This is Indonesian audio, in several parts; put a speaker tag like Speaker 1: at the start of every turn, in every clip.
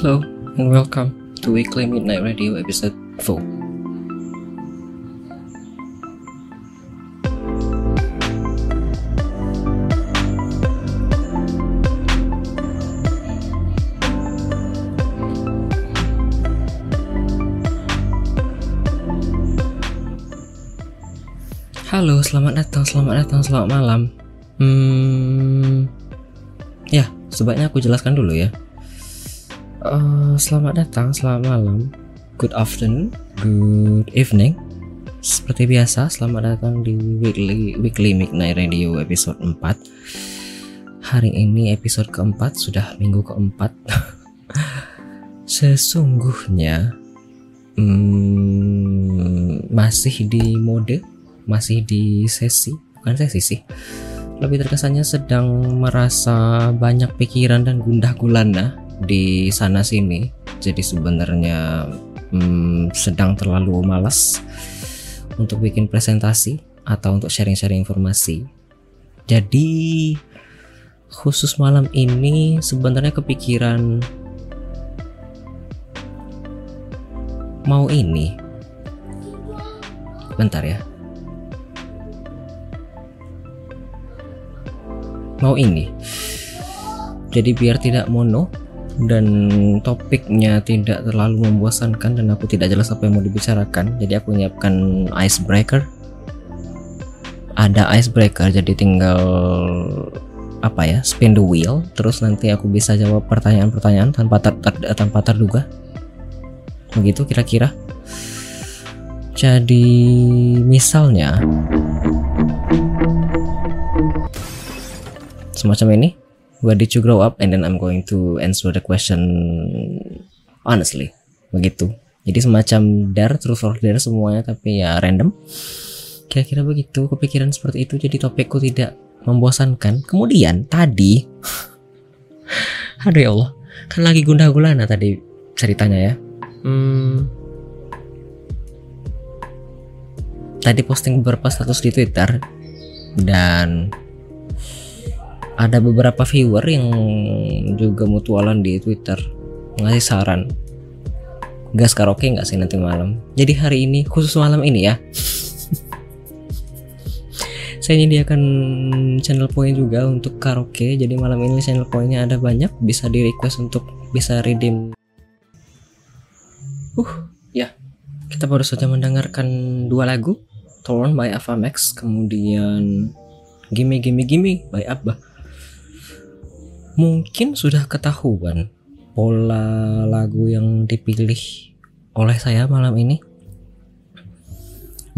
Speaker 1: Hello and welcome to Weekly Midnight Radio episode 4. Halo, selamat datang, selamat datang, selamat malam. Hmm, ya, sebaiknya aku jelaskan dulu ya. Uh, selamat datang, selamat malam, good afternoon, good evening. Seperti biasa, selamat datang di weekly weekly midnight radio episode 4. Hari ini episode keempat, sudah minggu keempat. Sesungguhnya hmm, masih di mode masih di sesi bukan sesi sih lebih terkesannya sedang merasa banyak pikiran dan gundah gulana di sana sini. Jadi sebenarnya hmm, sedang terlalu malas untuk bikin presentasi atau untuk sharing-sharing informasi. Jadi khusus malam ini sebenarnya kepikiran mau ini. Bentar ya. Mau ini. Jadi biar tidak mono dan topiknya tidak terlalu membosankan dan aku tidak jelas apa yang mau dibicarakan. Jadi aku menyiapkan icebreaker. Ada icebreaker jadi tinggal apa ya spin the wheel. Terus nanti aku bisa jawab pertanyaan-pertanyaan tanpa ter, ter, tanpa terduga. Begitu kira-kira. Jadi misalnya semacam ini where did you grow up? And then I'm going to answer the question honestly. Begitu. Jadi semacam dar truth or dare semuanya tapi ya random. Kira-kira begitu kepikiran seperti itu. Jadi topikku tidak membosankan. Kemudian tadi aduh ya Allah kan lagi gundah gulana tadi ceritanya ya. Hmm, tadi posting beberapa status di Twitter dan ada beberapa viewer yang juga mutualan di Twitter ngasih saran. Gas karaoke nggak sih nanti malam? Jadi hari ini khusus malam ini ya. Saya nyediakan channel point juga untuk karaoke. Jadi malam ini channel pointnya ada banyak bisa di request untuk bisa redeem. Uh ya. Kita baru saja mendengarkan dua lagu Torn by Avamax kemudian Gimme Gimme Gimme by Abba mungkin sudah ketahuan pola lagu yang dipilih oleh saya malam ini.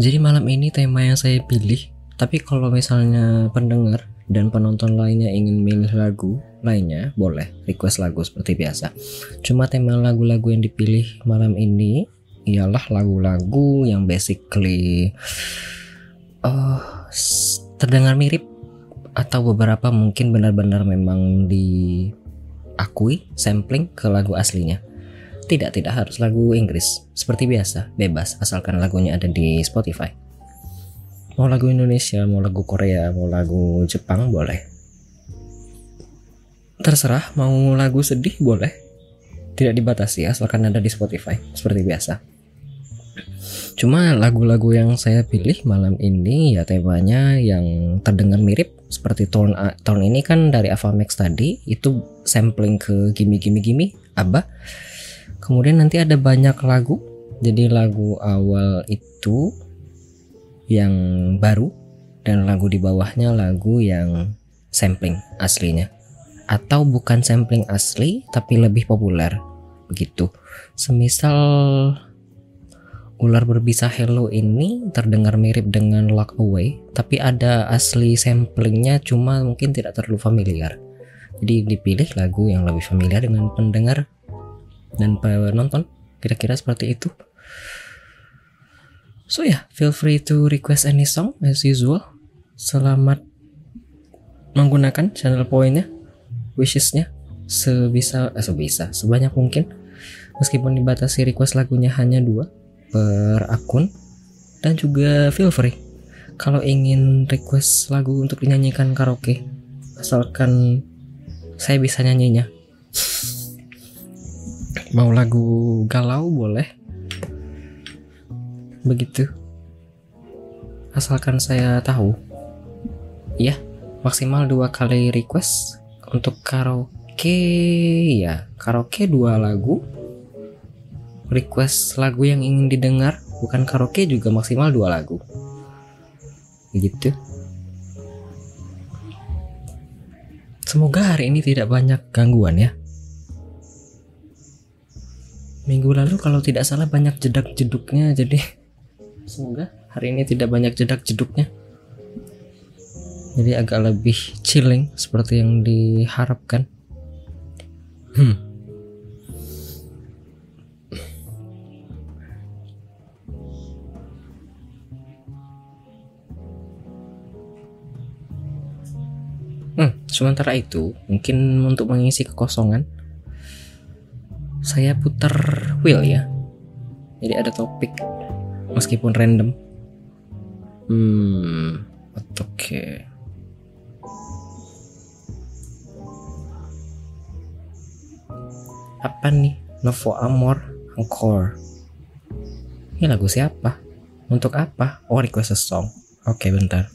Speaker 1: Jadi malam ini tema yang saya pilih, tapi kalau misalnya pendengar dan penonton lainnya ingin milih lagu lainnya, boleh request lagu seperti biasa. Cuma tema lagu-lagu yang dipilih malam ini ialah lagu-lagu yang basically uh, terdengar mirip atau beberapa mungkin benar-benar memang diakui sampling ke lagu aslinya. Tidak, tidak harus lagu Inggris. Seperti biasa, bebas asalkan lagunya ada di Spotify. Mau lagu Indonesia, mau lagu Korea, mau lagu Jepang boleh. Terserah, mau lagu sedih boleh. Tidak dibatasi asalkan ada di Spotify, seperti biasa. Cuma lagu-lagu yang saya pilih malam ini ya temanya yang terdengar mirip seperti tahun tahun ini kan dari Avamax tadi itu sampling ke Gimme Gimme Gimme Abba. Kemudian nanti ada banyak lagu. Jadi lagu awal itu yang baru dan lagu di bawahnya lagu yang sampling aslinya. Atau bukan sampling asli tapi lebih populer begitu. Semisal ular berbisa Hello ini terdengar mirip dengan Lock Away, tapi ada asli samplingnya cuma mungkin tidak terlalu familiar. Jadi dipilih lagu yang lebih familiar dengan pendengar dan penonton, kira-kira seperti itu. So ya, yeah, feel free to request any song as usual. Selamat menggunakan channel poinnya, wishesnya sebisa, eh, sebisa, sebanyak mungkin. Meskipun dibatasi request lagunya hanya dua, per akun dan juga feel free. Kalau ingin request lagu untuk dinyanyikan karaoke asalkan saya bisa nyanyinya. Mau lagu galau boleh. Begitu. Asalkan saya tahu. Ya maksimal dua kali request untuk karaoke. Ya karaoke dua lagu request lagu yang ingin didengar bukan karaoke juga maksimal dua lagu. Begitu semoga hari ini tidak banyak gangguan ya. Minggu lalu kalau tidak salah banyak jedak jeduknya jadi semoga hari ini tidak banyak jedak jeduknya jadi agak lebih chilling seperti yang diharapkan. Hmm. Sementara itu, mungkin untuk mengisi kekosongan, saya putar wheel ya. Jadi ada topik, meskipun random. Hmm, oke. Okay. apa nih Novo Amor Encore ini lagu siapa untuk apa oh request a song oke okay, bentar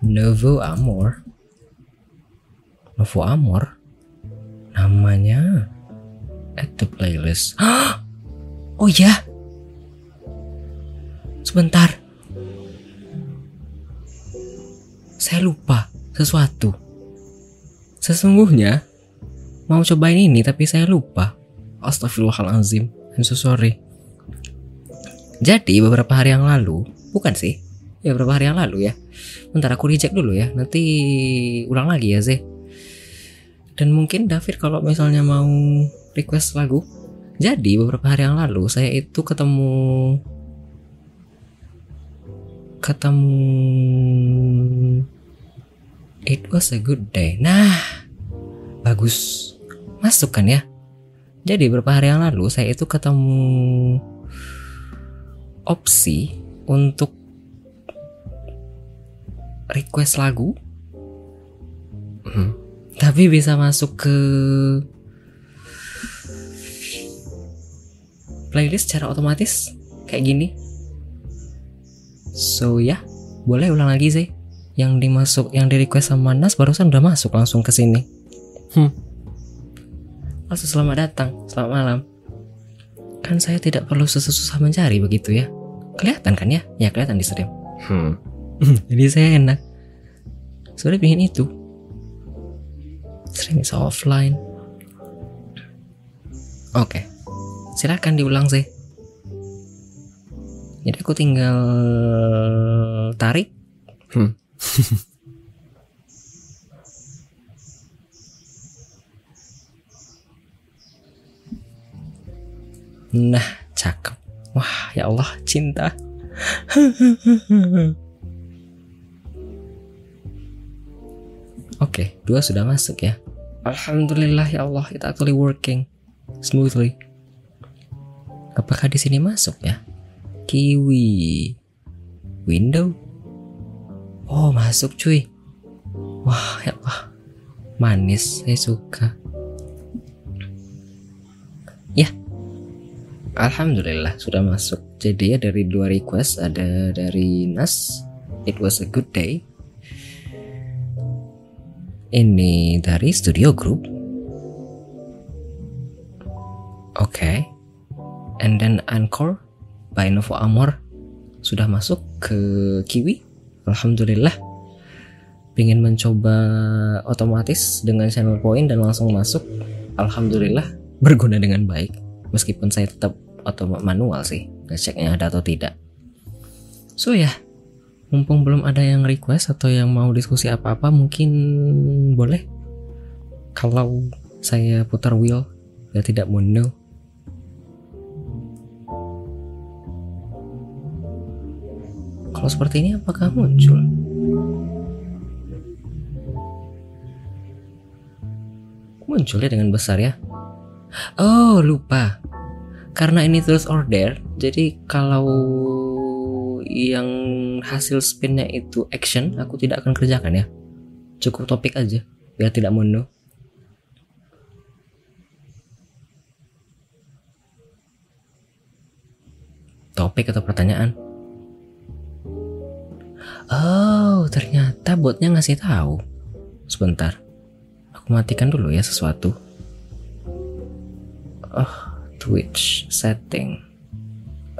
Speaker 1: Novo Amor Novo Amor namanya at the playlist oh ya sebentar saya lupa sesuatu sesungguhnya mau cobain ini tapi saya lupa. Astagfirullahalazim. I'm so sorry. Jadi beberapa hari yang lalu, bukan sih? Ya beberapa hari yang lalu ya. Bentar aku reject dulu ya. Nanti ulang lagi ya Zeh. Dan mungkin David kalau misalnya mau request lagu. Jadi beberapa hari yang lalu saya itu ketemu ketemu It was a good day. Nah, bagus masuk kan ya jadi beberapa hari yang lalu saya itu ketemu opsi untuk request lagu hmm. tapi bisa masuk ke playlist secara otomatis kayak gini so ya boleh ulang lagi sih yang dimasuk yang di request sama Nas barusan udah masuk langsung ke sini hmm. Langsung selamat datang, selamat malam. Kan saya tidak perlu susah-susah mencari begitu ya. Kelihatan kan ya? Ya kelihatan di stream. Hmm. Jadi saya enak. Sudah pingin itu. Is offline. Oke. Okay. Silakan diulang sih. Jadi aku tinggal tarik. Hmm. Nah, cakep. Wah, ya Allah, cinta. Oke, okay, dua sudah masuk ya. Alhamdulillah ya Allah, it actually working smoothly. Apakah di sini masuk ya? Kiwi. Window. Oh, masuk cuy. Wah, ya Allah. Manis, saya suka. Ya, Alhamdulillah sudah masuk. Jadi ya dari dua request ada dari Nas. It was a good day. Ini dari Studio Group. Oke. Okay. And then Encore by Novo Amor sudah masuk ke Kiwi. Alhamdulillah. Pengen mencoba otomatis dengan channel point dan langsung masuk. Alhamdulillah berguna dengan baik meskipun saya tetap atau manual sih ngeceknya ada atau tidak so ya mumpung belum ada yang request atau yang mau diskusi apa-apa mungkin boleh. Kalau saya putar wheel ya tidak mono kalau seperti ini apakah muncul? Muncul ya dengan besar ya? Oh lupa. Karena ini terus order Jadi kalau yang hasil spinnya itu action aku tidak akan kerjakan ya. Cukup topik aja biar tidak mono topik atau pertanyaan? Oh ternyata botnya ngasih tahu. Sebentar aku matikan dulu ya sesuatu. Oh Twitch setting.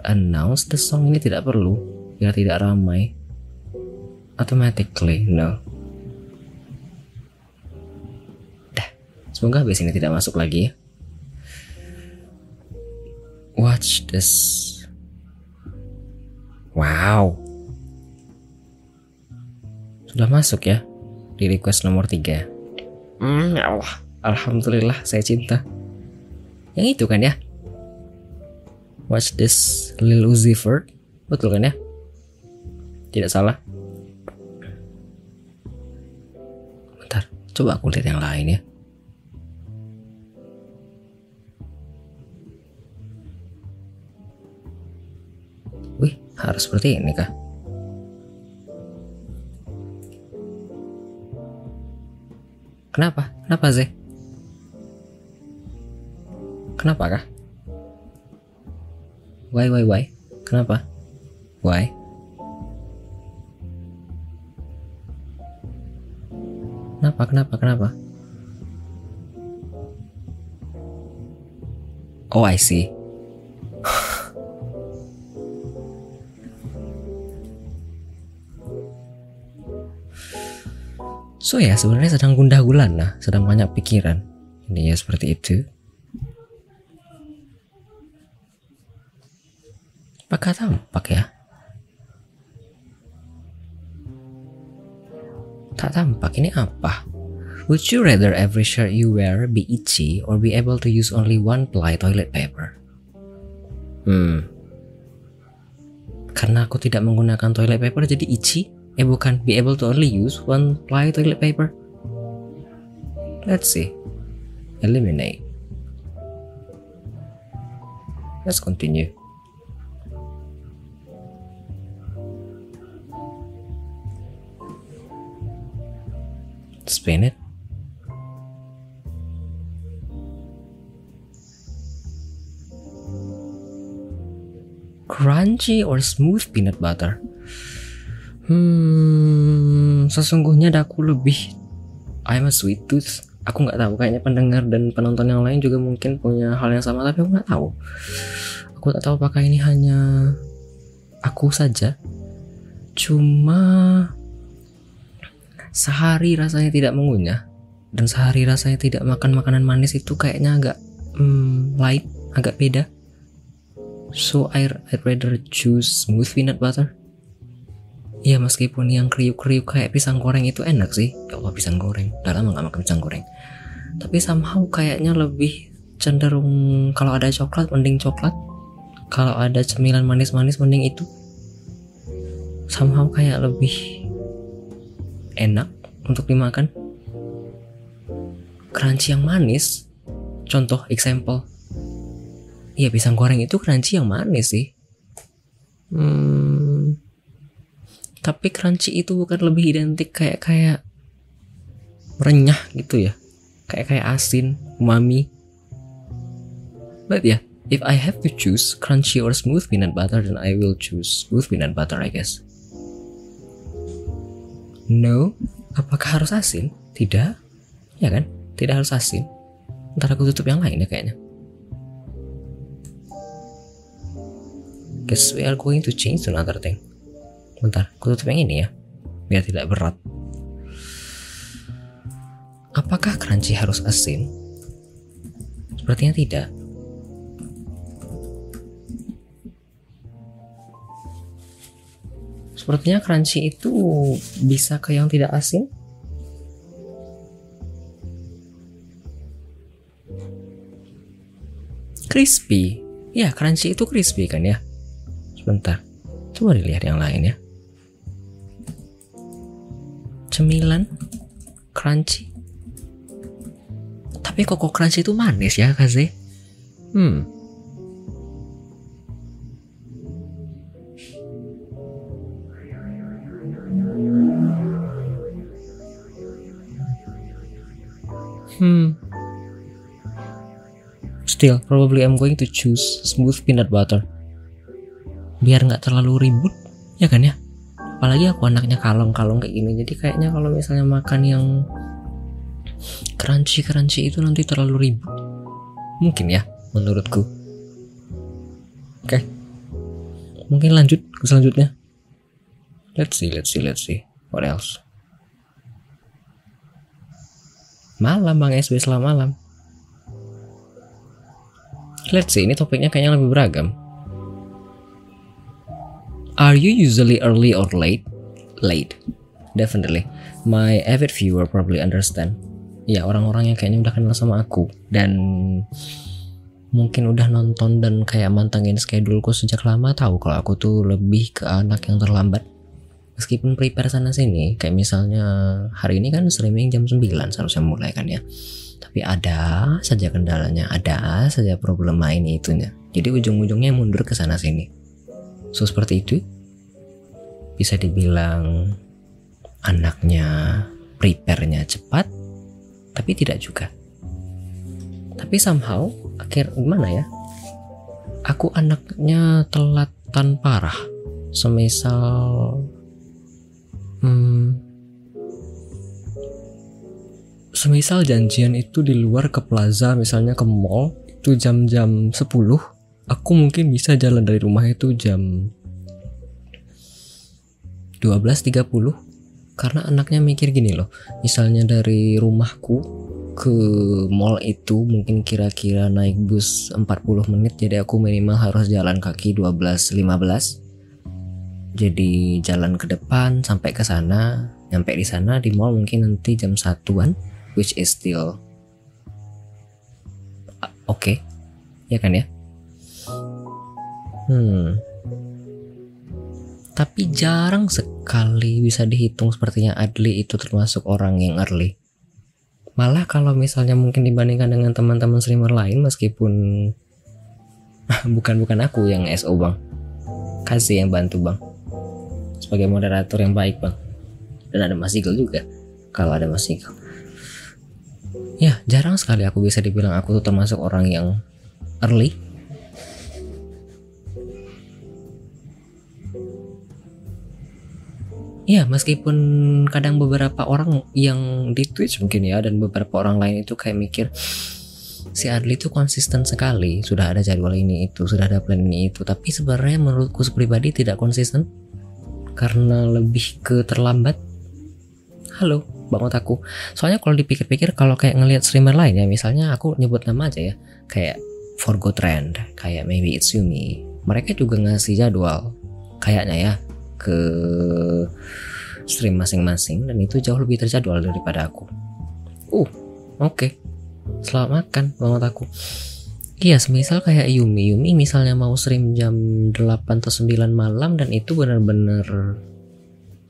Speaker 1: Announce the song ini tidak perlu biar tidak ramai. Automatically, no. Dah, semoga habis ini tidak masuk lagi ya. Watch this. Wow. Sudah masuk ya di request nomor 3. Hmm, ya Allah. Alhamdulillah saya cinta. Yang itu kan ya? Watch this Lil Uzi Vert. Betul kan ya? Tidak salah. Bentar, coba aku lihat yang lain ya. Wih, harus seperti ini kah? Kenapa? Kenapa Zeh? Kenapa kah? Why, why, why? Kenapa? Why? Kenapa, kenapa, kenapa? Oh, I see. So ya sebenarnya sedang gundah gulana, sedang banyak pikiran. Ini ya seperti itu. Apakah tampak ya? Tak tampak ini apa? Would you rather every shirt you wear be itchy or be able to use only one ply toilet paper? Hmm. Karena aku tidak menggunakan toilet paper jadi itchy? Eh bukan, be able to only use one ply toilet paper. Let's see. Eliminate. Let's continue. It. Crunchy or smooth peanut butter? Hmm, sesungguhnya daku lebih I'm a sweet tooth. Aku nggak tahu kayaknya pendengar dan penonton yang lain juga mungkin punya hal yang sama tapi aku nggak tahu. Aku tak tahu apakah ini hanya aku saja. Cuma sehari rasanya tidak mengunyah dan sehari rasanya tidak makan makanan manis itu kayaknya agak hmm, light, agak beda. So I I'd rather choose smooth peanut butter. Ya meskipun yang kriuk-kriuk kayak pisang goreng itu enak sih. Ya Allah pisang goreng. Udah lama gak makan pisang goreng. Tapi somehow kayaknya lebih cenderung kalau ada coklat mending coklat. Kalau ada cemilan manis-manis mending itu. Somehow kayak lebih enak untuk dimakan. Crunchy yang manis. Contoh example Iya pisang goreng itu crunchy yang manis sih. Hmm, tapi crunchy itu bukan lebih identik kayak kayak renyah gitu ya, kayak kayak asin, umami. But ya, yeah, if I have to choose crunchy or smooth peanut butter, then I will choose smooth peanut butter, I guess. No, apakah harus asin? Tidak, ya kan? Tidak harus asin. Ntar aku tutup yang lain ya kayaknya. Guess we are going to change to another thing. Bentar, aku tutup yang ini ya, biar tidak berat. Apakah crunchy harus asin? Sepertinya tidak. Sepertinya crunchy itu bisa ke yang tidak asin. Crispy. Ya, crunchy itu crispy kan ya? Sebentar, coba dilihat yang lain ya. Cemilan, crunchy. Tapi koko crunchy itu manis ya, Kaze? Hmm. Hmm. Still, probably I'm going to choose smooth peanut butter. biar nggak terlalu ribut ya kan ya? Apalagi aku anaknya kalong-kalong kayak gini. Jadi kayaknya kalau misalnya makan yang crunchy-crunchy itu nanti terlalu ribut. Mungkin ya menurutku. Oke. Mungkin lanjut ke selanjutnya. Let's see let's see let's see. What else malam bang SB selamat malam. Let's see ini topiknya kayaknya lebih beragam. Are you usually early or late? Late. Definitely. My avid viewer probably understand. Ya orang-orang yang kayaknya udah kenal sama aku dan mungkin udah nonton dan kayak mantengin scheduleku sejak lama tahu kalau aku tuh lebih ke anak yang terlambat meskipun prepare sana sini kayak misalnya hari ini kan streaming jam 9 seharusnya mulai kan ya. Tapi ada saja kendalanya ada saja problema ini itunya. Jadi ujung-ujungnya mundur ke sana sini. So seperti itu. Bisa dibilang anaknya prepare-nya cepat tapi tidak juga. Tapi somehow akhir gimana ya? Aku anaknya telatan parah. Semisal hmm, semisal janjian itu di luar ke plaza misalnya ke mall itu jam-jam 10 aku mungkin bisa jalan dari rumah itu jam 12.30 karena anaknya mikir gini loh misalnya dari rumahku ke mall itu mungkin kira-kira naik bus 40 menit jadi aku minimal harus jalan kaki 12.15 jadi jalan ke depan sampai ke sana. Nyampe di sana di mall mungkin nanti jam satuan which is still oke. Okay. ya kan ya? Hmm. Tapi jarang sekali bisa dihitung sepertinya Adli itu termasuk orang yang early. Malah kalau misalnya mungkin dibandingkan dengan teman-teman streamer lain meskipun bukan bukan aku yang SO bang, kasih yang bantu bang, sebagai moderator yang baik bang, dan ada Mas Eagle juga kalau ada Mas Eagle. Ya jarang sekali aku bisa dibilang aku tuh termasuk orang yang early. Ya meskipun kadang beberapa orang yang di Twitch mungkin ya dan beberapa orang lain itu kayak mikir si Adli itu konsisten sekali. Sudah ada jadwal ini itu sudah ada plan ini itu. Tapi sebenarnya menurutku pribadi tidak konsisten karena lebih ke terlambat halo banget aku soalnya kalau dipikir-pikir kalau kayak ngelihat streamer lain ya misalnya aku nyebut nama aja ya kayak Forgo Trend kayak maybe it's Yumi mereka juga ngasih jadwal kayaknya ya ke stream masing-masing dan itu jauh lebih terjadwal daripada aku. Uh, oke. Okay. Selamat makan banget aku. Iya, semisal kayak Yumi, Yumi misalnya mau stream jam 8 atau 9 malam dan itu benar-benar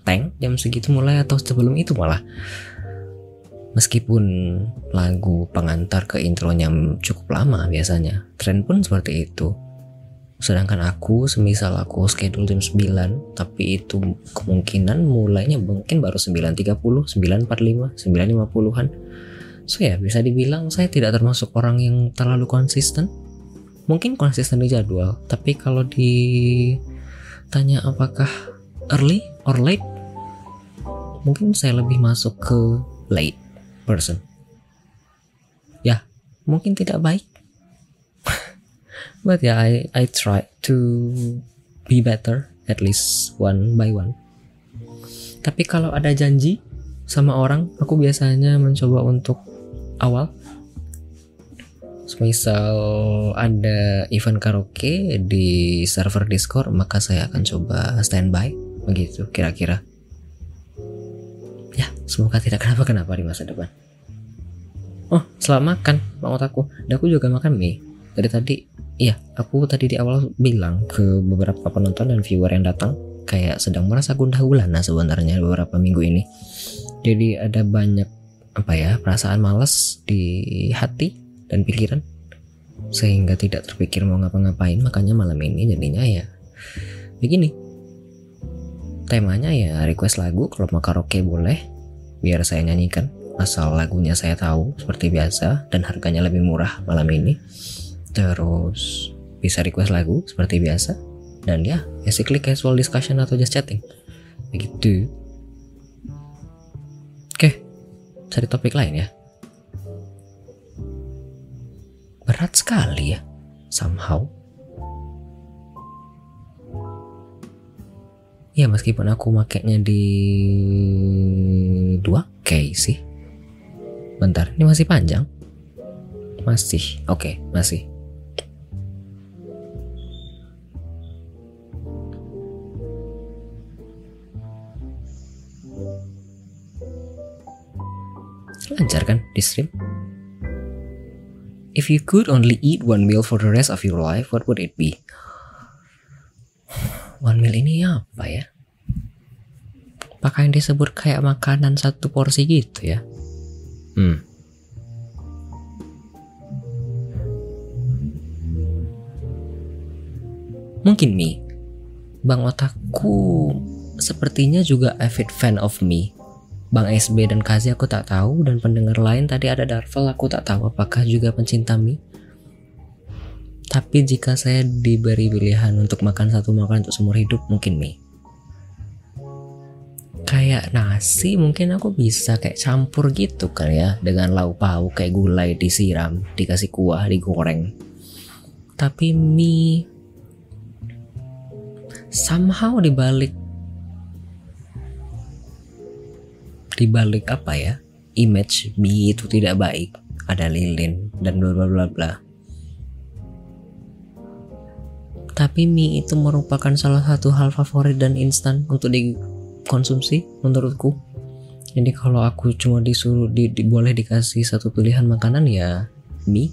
Speaker 1: tank jam segitu mulai atau sebelum itu malah. Meskipun lagu pengantar ke intronya cukup lama biasanya, tren pun seperti itu. Sedangkan aku semisal aku schedule jam 9 tapi itu kemungkinan mulainya mungkin baru 9.30 9.45 9.50an so ya bisa dibilang saya tidak termasuk orang yang terlalu konsisten. Mungkin konsisten di jadwal tapi kalau ditanya apakah early or late mungkin saya lebih masuk ke late person. Ya mungkin tidak baik. But yeah I I try to be better at least one by one. Tapi kalau ada janji sama orang aku biasanya mencoba untuk awal. Misal ada event karaoke di server Discord maka saya akan coba standby begitu kira-kira. Ya semoga tidak kenapa-kenapa di masa depan. Oh selamat makan bang aku. Dan aku juga makan mie. Dari tadi Iya, aku tadi di awal bilang ke beberapa penonton dan viewer yang datang kayak sedang merasa gundah gulana sebenarnya beberapa minggu ini. Jadi ada banyak apa ya perasaan malas di hati dan pikiran. Sehingga tidak terpikir mau ngapa-ngapain makanya malam ini jadinya ya begini. Temanya ya request lagu kalau mau karaoke boleh biar saya nyanyikan. Asal lagunya saya tahu seperti biasa dan harganya lebih murah malam ini. Terus bisa request lagu seperti biasa. Dan ya basically casual discussion atau just chatting. Begitu cari topik lain ya. Berat sekali ya somehow. Ya meskipun aku makainya di 2K sih. Bentar ini masih panjang? Masih oke okay, masih lancar kan di stream If you could only eat one meal for the rest of your life, what would it be? One meal ini apa ya? Apakah yang disebut kayak makanan satu porsi gitu ya? Hmm. Mungkin mie. Bang otakku sepertinya juga avid fan of mie. Bang SB dan Kazi aku tak tahu dan pendengar lain tadi ada Darvel aku tak tahu apakah juga pencinta mie. Tapi jika saya diberi pilihan untuk makan satu makanan untuk seumur hidup, mungkin mie. Kayak nasi mungkin aku bisa kayak campur gitu kan ya dengan lauk pauk kayak gulai disiram, dikasih kuah, digoreng. Tapi mie somehow dibalik dibalik apa ya image mie itu tidak baik. Ada lilin dan bla bla bla bla. Tapi mie itu merupakan salah satu hal favorit dan instan untuk dikonsumsi menurutku. Jadi kalau aku cuma disuruh di, di, boleh dikasih satu pilihan makanan ya mie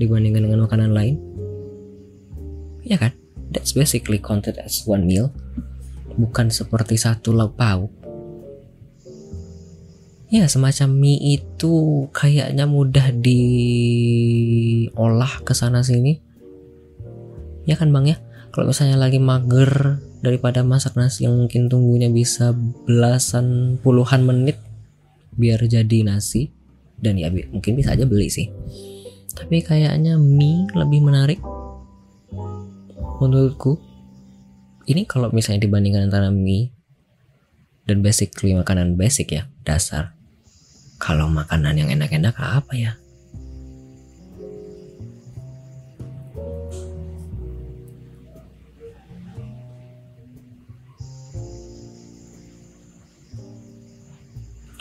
Speaker 1: dibandingkan dengan makanan lain. Ya kan? That's basically counted as one meal. Bukan seperti satu lauk pauk ya semacam mie itu kayaknya mudah diolah ke sana sini. Ya kan bang ya? Kalau misalnya lagi mager daripada masak nasi yang mungkin tunggunya bisa belasan puluhan menit biar jadi nasi. Dan ya mungkin bisa aja beli sih. Tapi kayaknya mie lebih menarik menurutku. Ini kalau misalnya dibandingkan antara mie dan basically makanan basic ya dasar kalau makanan yang enak-enak apa ya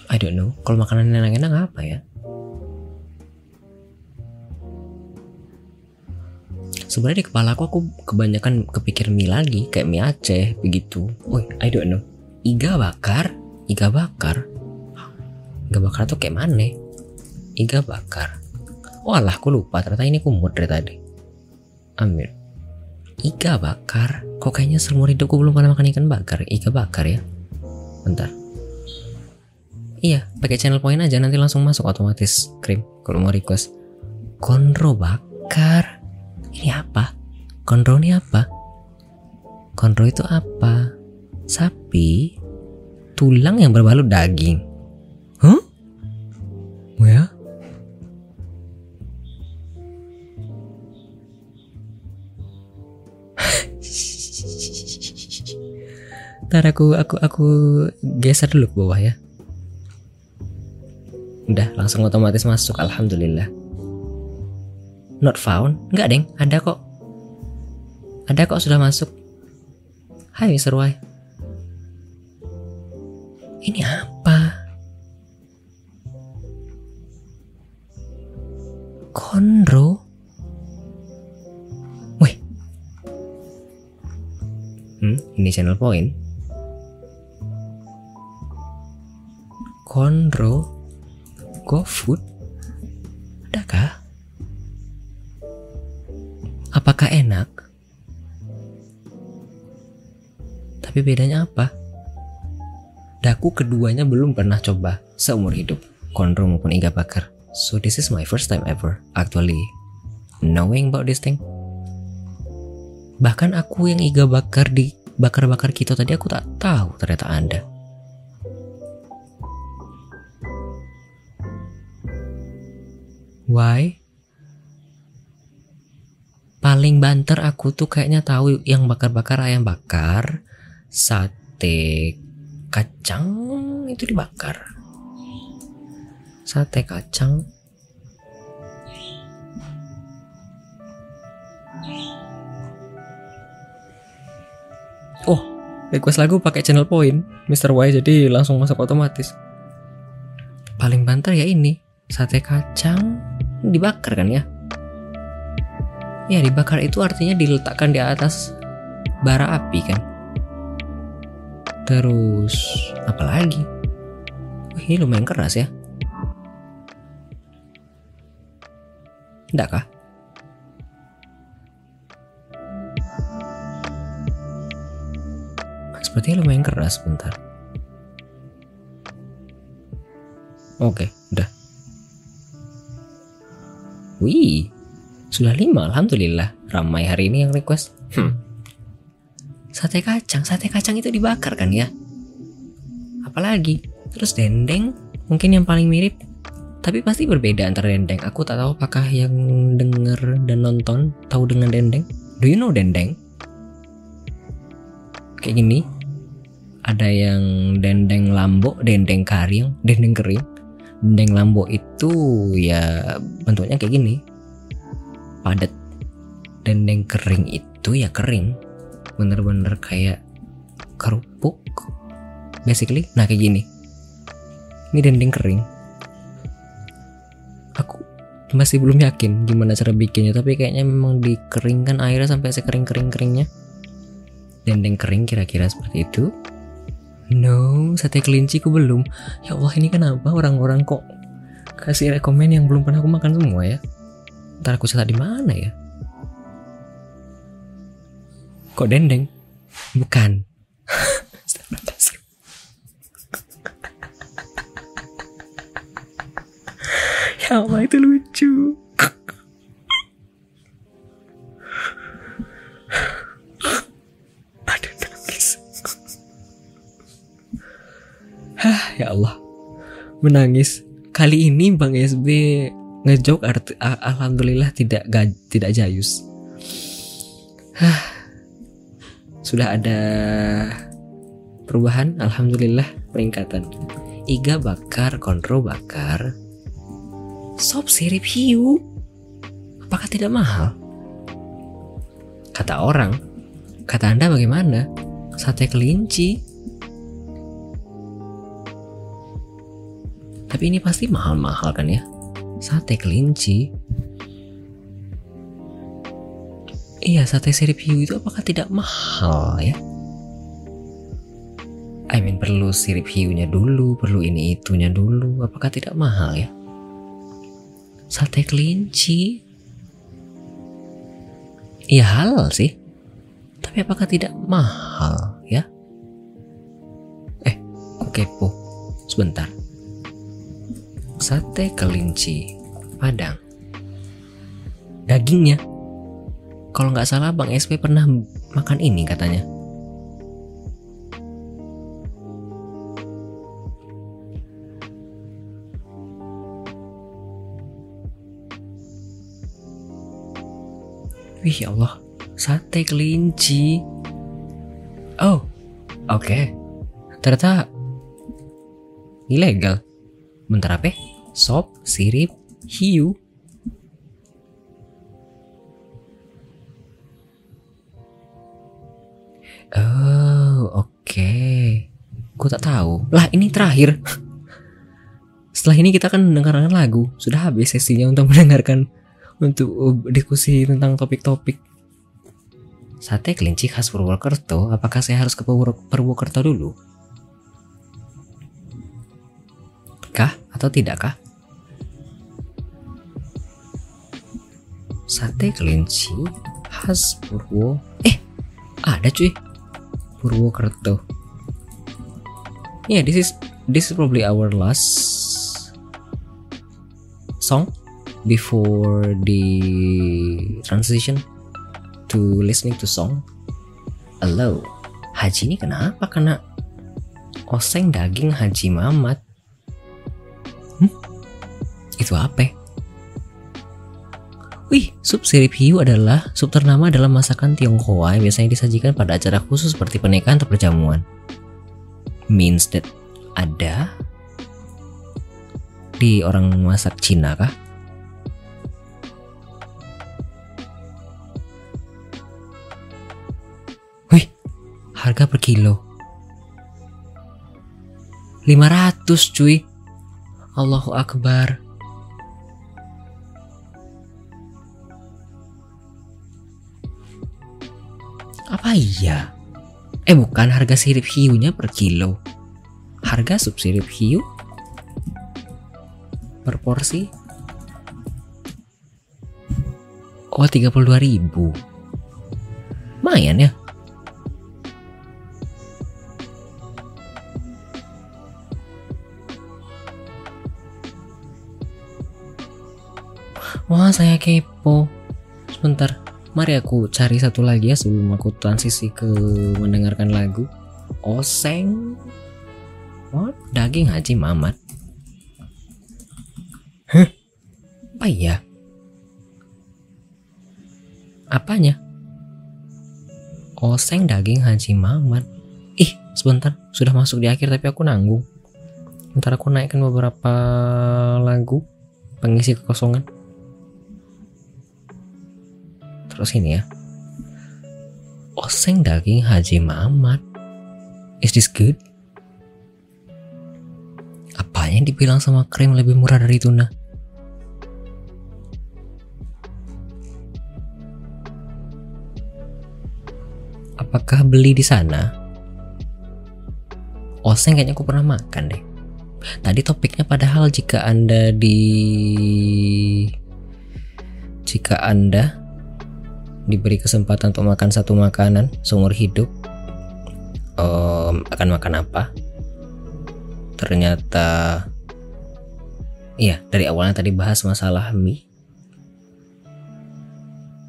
Speaker 1: I don't know. Kalau makanan enak-enak apa ya? Sebenarnya di kepala aku aku kebanyakan kepikir mie lagi kayak mie Aceh begitu. Oh, I don't know. Iga bakar, iga bakar. Iga bakar tuh kayak mana? Iga bakar. Oh alah, aku lupa. Ternyata ini kumut dari tadi. Ambil. Iga bakar. Kok kayaknya seumur hidupku belum pernah makan ikan bakar. Iga bakar ya. Bentar. Iya, pakai channel point aja nanti langsung masuk otomatis krim kalau mau request. Konro bakar. Ini apa? Konro ini apa? Konro itu apa? Sapi tulang yang berbalut daging. Huh? Ya? Ntar aku aku aku geser dulu ke bawah ya. Udah langsung otomatis masuk alhamdulillah. Not found? Nggak deng. Ada kok. Ada kok sudah masuk. Hai. Y. Ini apa Konro Wih Hmm, ini channel point Konro GoFood? Adakah? Apakah enak? Tapi bedanya apa? Daku keduanya belum pernah coba seumur hidup, Konro maupun Iga Bakar. So this is my first time ever actually knowing about this thing. Bahkan aku yang Iga Bakar di bakar-bakar kita tadi aku tak tahu ternyata Anda. Why? paling banter aku tuh kayaknya tahu yang bakar-bakar ayam bakar, sate kacang itu dibakar. Sate kacang Oh, request lagu pakai channel point Mr. Y jadi langsung masuk otomatis. Paling banter ya ini, sate kacang dibakar kan ya? Ya dibakar itu artinya diletakkan di atas bara api kan. Terus apa lagi? Wih, ini lumayan keras ya. Enggak kah? Sepertinya lumayan keras bentar. Oke, udah. Wih, sudah lima, alhamdulillah. Ramai hari ini yang request. Hmm. Sate kacang, sate kacang itu dibakar kan ya? Apalagi? Terus dendeng, mungkin yang paling mirip. Tapi pasti berbeda antara dendeng. Aku tak tahu apakah yang denger dan nonton tahu dengan dendeng. Do you know dendeng? Kayak gini. Ada yang dendeng lambo, dendeng kering, dendeng kering. Dendeng lambo itu ya bentuknya kayak gini padat dendeng kering itu ya kering bener-bener kayak kerupuk basically nah kayak gini ini dendeng kering masih belum yakin gimana cara bikinnya tapi kayaknya memang dikeringkan airnya sampai sekering-kering-keringnya dendeng kering kira-kira seperti itu no sate kelinci ku belum ya Allah ini kenapa orang-orang kok kasih rekomen yang belum pernah aku makan semua ya Ntar aku salah di mana ya? Kok dendeng? Bukan. Allah itu lucu. Aduh nangis. Hah, ya Allah. Menangis. Kali ini Bang SB ngejok arti alhamdulillah tidak tidak jayus Hah, sudah ada perubahan alhamdulillah peningkatan iga bakar kontro bakar sop sirip hiu apakah tidak mahal kata orang kata anda bagaimana sate kelinci tapi ini pasti mahal-mahal kan ya sate kelinci. Iya, sate sirip hiu itu apakah tidak mahal ya? I mean perlu sirip hiunya dulu, perlu ini itunya dulu, apakah tidak mahal ya? Sate kelinci, iya halal sih, tapi apakah tidak mahal ya? Eh, kepo? Sebentar sate kelinci Padang. Dagingnya, kalau nggak salah Bang SP pernah makan ini katanya. Wih ya Allah, sate kelinci. Oh, oke. Okay. Ternyata ilegal. Bentar apa? sop, sirip, hiu. Oh, oke. Okay. Gue tak tahu. Lah, ini terakhir. Setelah ini kita akan mendengarkan lagu. Sudah habis sesinya untuk mendengarkan untuk uh, diskusi tentang topik-topik. Sate kelinci khas Purwokerto, apakah saya harus ke Purwokerto dulu? Kah atau tidakkah? sate kelinci khas Purwo eh ada cuy Purwokerto yeah this is this is probably our last song before the transition to listening to song hello Haji ini kenapa kena oseng daging Haji Mamat hmm? itu apa Wih, sup sirip hiu adalah sup ternama dalam masakan Tionghoa yang biasanya disajikan pada acara khusus seperti pernikahan atau perjamuan. Means that ada di orang masak Cina kah? Harga per kilo. 500 cuy. Allahu Akbar. Apa iya? Eh bukan harga sirip hiunya per kilo. Harga sup sirip hiu per porsi Oh 32 ribu Lumayan ya Wah saya kepo Sebentar Mari aku cari satu lagi ya sebelum aku transisi ke mendengarkan lagu. Oseng. What? Daging Haji Mamat. Hah? Apa ya? Apanya? Oseng daging Haji Mamat. Ih, sebentar. Sudah masuk di akhir tapi aku nanggung. Ntar aku naikkan beberapa lagu pengisi kekosongan. Terus ini ya. Oseng daging Haji Muhammad is this good? Apa yang dibilang sama krim lebih murah dari tuna? Apakah beli di sana? Oseng kayaknya aku pernah makan deh. Tadi topiknya padahal jika anda di jika anda diberi kesempatan untuk makan satu makanan seumur hidup um, akan makan apa? Ternyata iya dari awalnya tadi bahas masalah mie.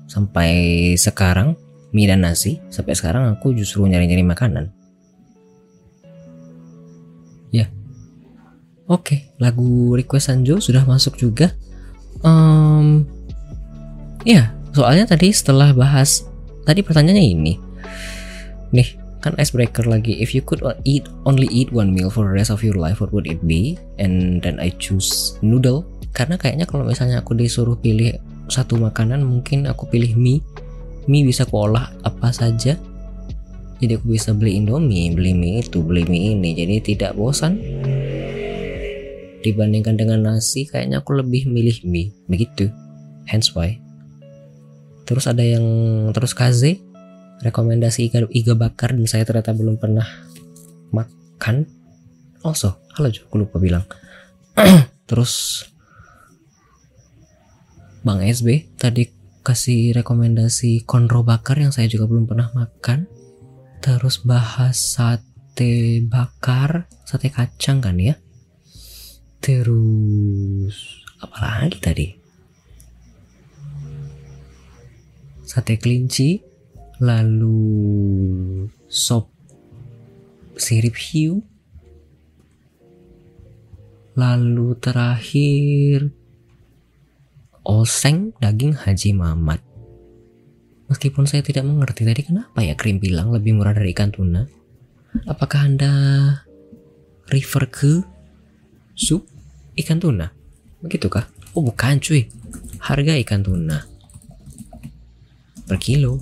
Speaker 1: Sampai sekarang mie dan nasi sampai sekarang aku justru nyari-nyari makanan. Ya. Oke lagu request Sanjo sudah masuk juga. Um, ya soalnya tadi setelah bahas tadi pertanyaannya ini. Nih kan icebreaker lagi. If you could eat only eat one meal for the rest of your life what would it be? And then I choose noodle. Karena kayaknya kalau misalnya aku disuruh pilih satu makanan mungkin aku pilih mie. Mie bisa aku olah apa saja. Jadi aku bisa beli indomie beli mie itu beli mie ini. Jadi tidak bosan. Dibandingkan dengan nasi kayaknya aku lebih milih mie. Begitu. Hence why terus ada yang terus kaze rekomendasi iga, iga bakar dan saya ternyata belum pernah makan. Also halo Jo. Aku lupa bilang. Terus Bang SB tadi kasih rekomendasi konro bakar yang saya juga belum pernah makan. Terus bahas sate bakar sate kacang kan ya. Terus apa lagi tadi sate kelinci, lalu sop sirip hiu, lalu terakhir oseng daging Haji Mamat. Meskipun saya tidak mengerti tadi kenapa ya krim bilang lebih murah dari ikan tuna. Apakah Anda refer ke sup ikan tuna? Begitukah? Oh bukan cuy. Harga ikan tuna per kilo.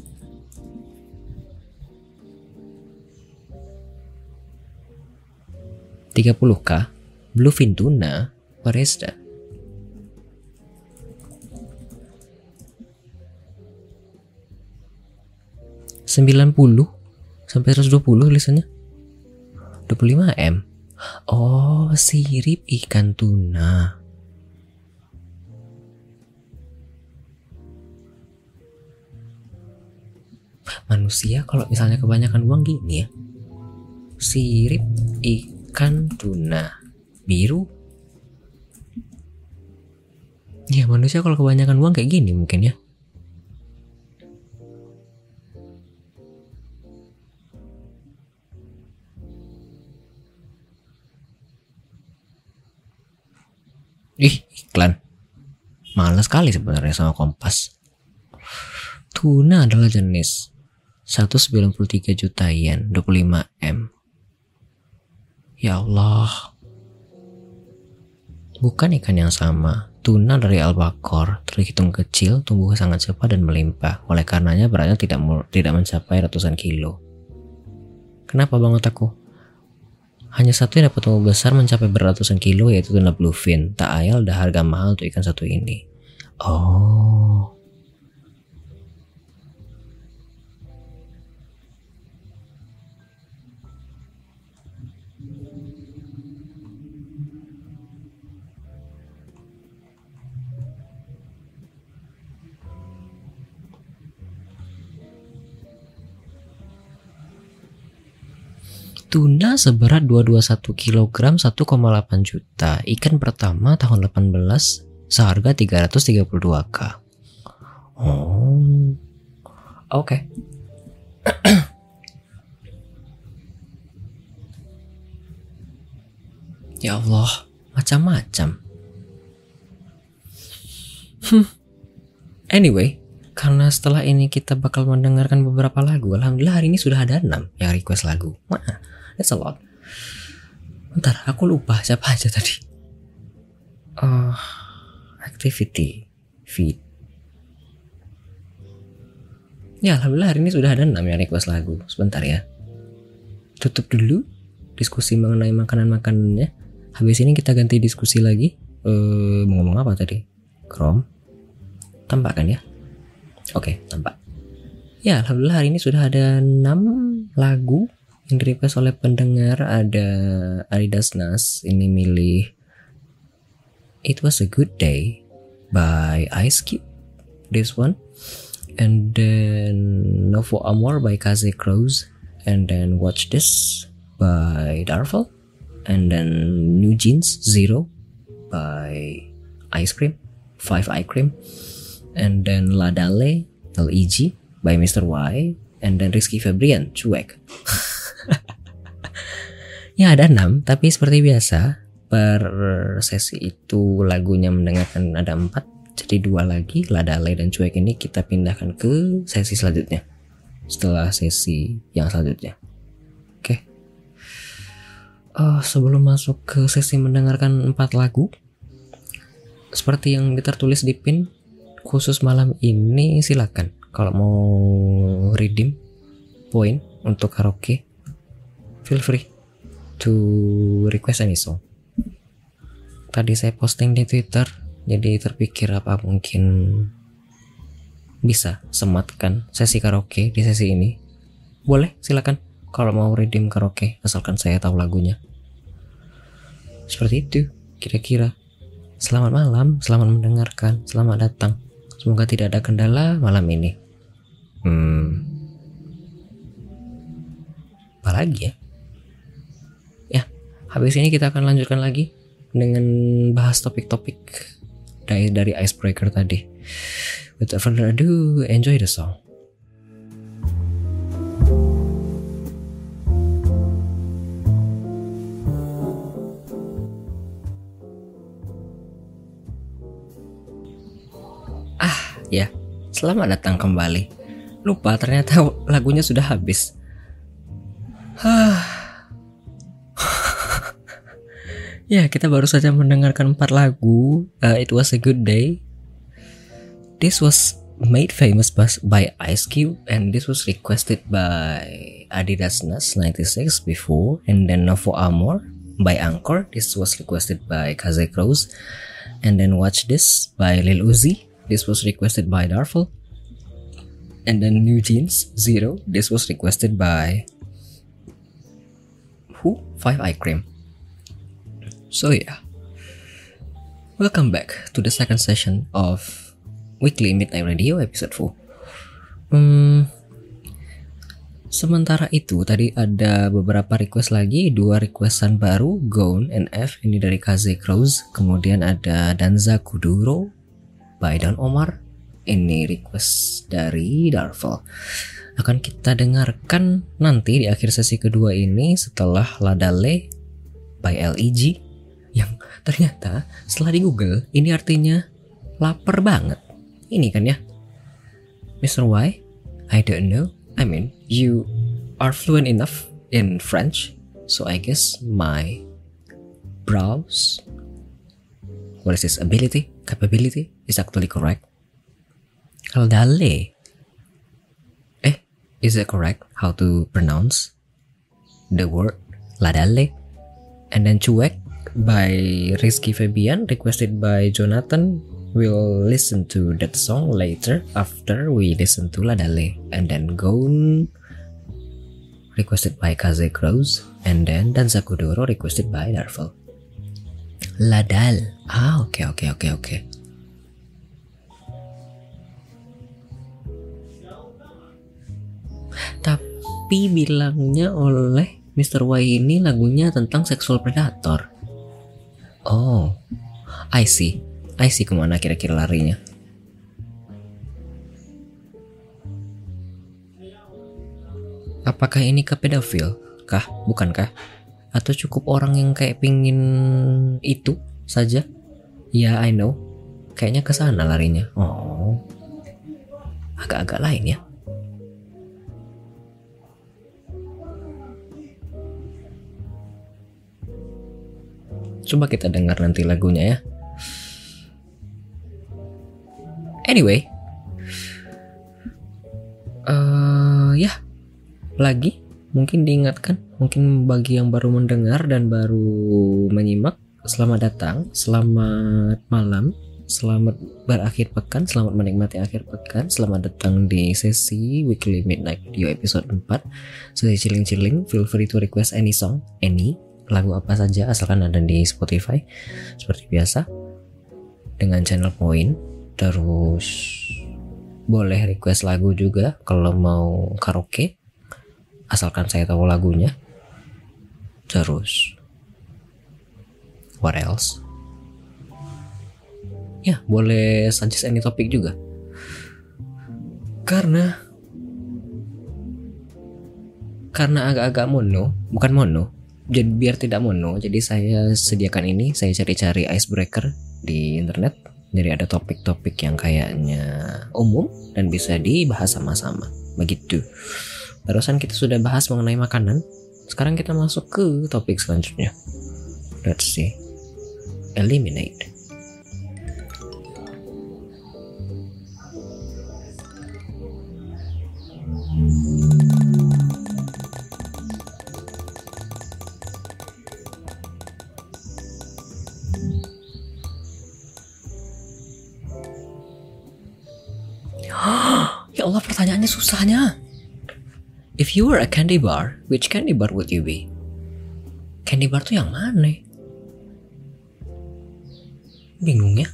Speaker 1: Tiga puluh k bluefin tuna Foresta. Sembilan puluh sampai 120 tulisannya 25 m oh sirip ikan tuna manusia kalau misalnya kebanyakan uang gini ya sirip ikan tuna biru ya manusia kalau kebanyakan uang kayak gini mungkin ya Ih, iklan. Males sekali sebenarnya sama kompas. Tuna adalah jenis 193 juta yen, 25 M. Ya Allah. Bukan ikan yang sama. Tuna dari albacore terhitung kecil, tumbuh sangat cepat dan melimpah. Oleh karenanya beratnya tidak tidak mencapai ratusan kilo. Kenapa banget aku? Hanya satu yang dapat tumbuh besar mencapai beratusan kilo yaitu tuna bluefin. Tak ayal ada harga mahal untuk ikan satu ini. Oh. Tuna seberat 221 kg 1,8 juta. Ikan pertama tahun 18 seharga 332k. Oh. Oke. Okay. ya Allah, macam-macam. Hmm. Anyway, karena setelah ini kita bakal mendengarkan beberapa lagu. Alhamdulillah hari ini sudah ada 6 yang request lagu. Wah, That's a lot. Bentar, aku lupa siapa aja tadi. Uh, activity feed. Ya, alhamdulillah hari ini sudah ada 6 yang request lagu. Sebentar ya. Tutup dulu diskusi mengenai makanan-makanannya. Habis ini kita ganti diskusi lagi. Eh, mau ngomong apa tadi? Chrome. Tampak kan ya? Oke, tampak. Ya, alhamdulillah hari ini sudah ada 6 lagu yang request oleh pendengar. Ada Adidas Nas ini milih It Was a Good Day by Ice Cube this one. And then Novo Amor by Kaze Crows and then Watch This by Darvel and then New Jeans Zero by Ice Cream Five Eye Cream and then Ladale LEG by Mr. Y and then Rizky Febrian Cuek Ya ada enam, tapi seperti biasa per sesi itu lagunya mendengarkan ada empat, jadi dua lagi Ladale dan Cuek ini kita pindahkan ke sesi selanjutnya setelah sesi yang selanjutnya. Oke. Okay. Uh, sebelum masuk ke sesi mendengarkan empat lagu, seperti yang tertulis di pin khusus malam ini silakan kalau mau redeem poin untuk karaoke feel free to request any song. Tadi saya posting di Twitter, jadi terpikir apa mungkin bisa sematkan sesi karaoke di sesi ini. Boleh, silakan. Kalau mau redeem karaoke, asalkan saya tahu lagunya. Seperti itu, kira-kira. Selamat malam, selamat mendengarkan, selamat datang. Semoga tidak ada kendala malam ini. Hmm. Apa lagi ya? Habis ini kita akan lanjutkan lagi dengan bahas topik-topik dari dari icebreaker tadi. Without further ado, enjoy the song. Ya. Selamat datang kembali. Lupa ternyata lagunya sudah habis. Ya, kita baru saja mendengarkan empat lagu. Uh, It was a good day. This was made famous by Ice Cube and this was requested by Adidas Nas 96 before and then Novo Amor by Anchor. This was requested by Kaze Crows and then Watch This by Lil Uzi. This was requested by Darful. And then New Jeans Zero. This was requested by who? Five Eye Cream. So yeah, welcome back to the second session of Weekly Midnight Radio episode 4. Hmm, sementara itu tadi ada beberapa request lagi, dua requestan baru, Gone and F ini dari Kaze Crows, kemudian ada Danza Kuduro by Dan Omar, ini request dari Darvel. Akan kita dengarkan nanti di akhir sesi kedua ini setelah Ladale by LEG yang ternyata setelah di Google ini artinya lapar banget. Ini kan ya. Mr. Y, I don't know. I mean, you are fluent enough in French, so I guess my browse what is this ability capability is actually correct. Kaldale. Eh, is it correct how to pronounce the word ladale? And then cuek by Rizky Febian requested by Jonathan we'll listen to that song later after we listen to Ladale and then Gone requested by Kaze Crows and then Danza Kuduro requested by Darvel Ladal ah oke okay, oke okay, oke okay, oke okay. tapi bilangnya oleh Mr. Y ini lagunya tentang seksual predator Oh, I see. I see ke mana kira-kira larinya. Apakah ini ke pedofil? Kah? Bukankah? Atau cukup orang yang kayak pingin itu saja? Ya, I know. Kayaknya ke sana larinya. Oh. Agak-agak lain ya. Coba kita dengar nanti lagunya ya. Anyway, uh, ya lagi mungkin diingatkan, mungkin bagi yang baru mendengar dan baru menyimak, selamat datang, selamat malam, selamat berakhir pekan, selamat menikmati akhir pekan, selamat datang di sesi Weekly Midnight Video episode 4 Sesi chilling-chilling, feel free to request any song, any lagu apa saja asalkan ada di Spotify. Seperti biasa dengan channel point terus boleh request lagu juga kalau mau karaoke asalkan saya tahu lagunya. Terus what else? Ya boleh suggest any topik juga. Karena karena agak-agak mono bukan mono jadi biar tidak mono jadi saya sediakan ini saya cari-cari icebreaker di internet jadi ada topik-topik yang kayaknya umum dan bisa dibahas sama-sama. Begitu barusan kita sudah bahas mengenai makanan. Sekarang kita masuk ke topik selanjutnya. Let's see. Eliminate. Ya Allah pertanyaannya susahnya. If you were a candy bar, which candy bar would you be? Candy bar tuh yang mana? Bingung ya?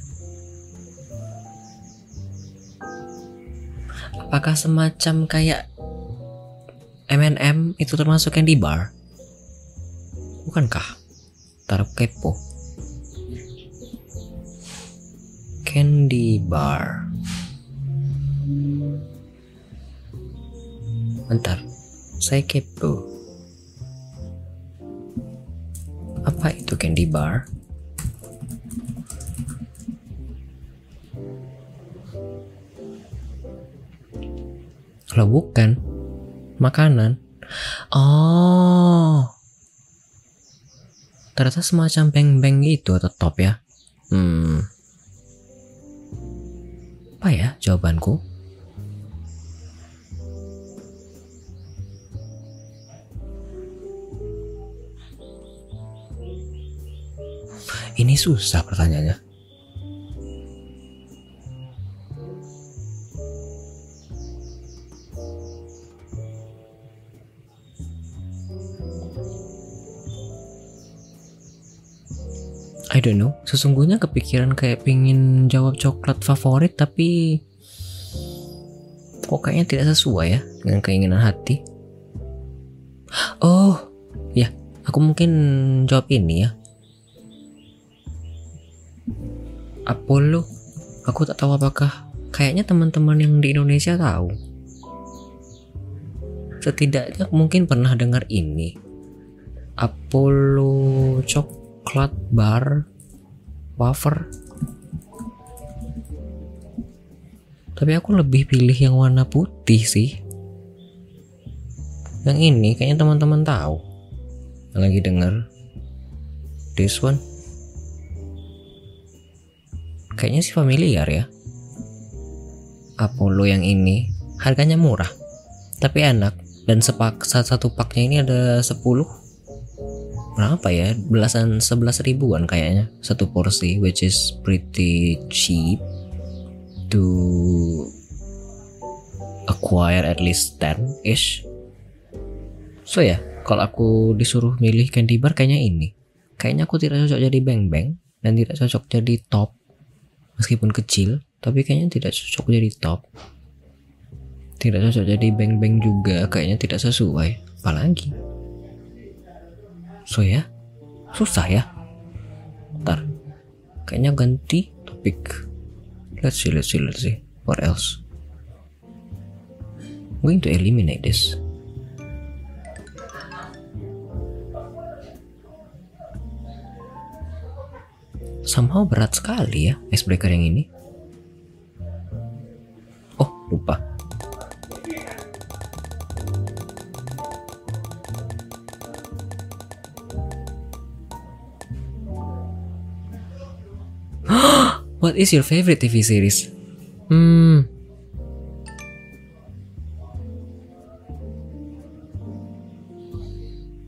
Speaker 1: Apakah semacam kayak M&M itu termasuk candy bar? Bukankah? Taruh kepo. Candy bar. Bentar, saya kepo. Apa itu candy bar? Kalau bukan, makanan. Oh, ternyata semacam beng-beng gitu atau top ya. Hmm, apa ya jawabanku? Ini susah pertanyaannya. I don't know. Sesungguhnya kepikiran kayak pingin jawab coklat favorit tapi kok kayaknya tidak sesuai ya dengan keinginan hati. Oh, ya, aku mungkin jawab ini ya. Apollo? Aku tak tahu apakah kayaknya teman-teman yang di Indonesia tahu. Setidaknya mungkin pernah dengar ini. Apollo coklat bar wafer. Tapi aku lebih pilih yang warna putih sih. Yang ini kayaknya teman-teman tahu. Lagi denger. This one kayaknya sih familiar ya. Apollo yang ini harganya murah tapi enak. Dan sepak satu paknya ini ada 10 berapa ya? Belasan sebelas ribuan kayaknya. Satu porsi which is pretty cheap to acquire at least 10 ish so ya yeah, kalau aku disuruh milih candy bar kayaknya ini. Kayaknya aku tidak cocok jadi bang bang dan tidak cocok jadi top meskipun kecil tapi kayaknya tidak cocok jadi top. Tidak cocok jadi bang bang juga kayaknya tidak sesuai. Apalagi. So ya susah ya. Ntar kayaknya ganti topik. Let's see let's see let's see. What else? I'm going to eliminate this somehow berat sekali ya icebreaker yang ini oh lupa What is your favorite TV series? Hmm.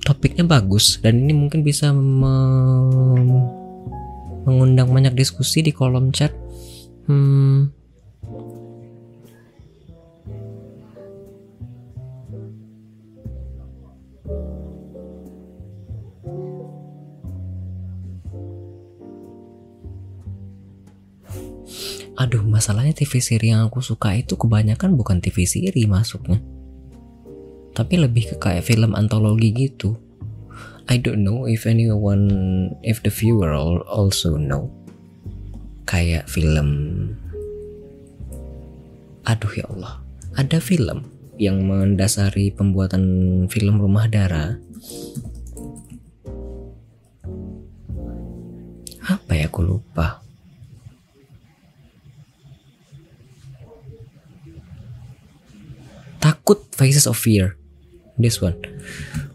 Speaker 1: Topiknya bagus dan ini mungkin bisa mengundang banyak diskusi di kolom chat. Hmm. Aduh, masalahnya TV seri yang aku suka itu kebanyakan bukan TV seri masuknya. Tapi lebih ke kayak film antologi gitu. I don't know if anyone if the viewer also know. Kayak film. Aduh ya Allah. Ada film yang mendasari pembuatan film Rumah Dara apa ya aku lupa. Takut Faces of Fear. This one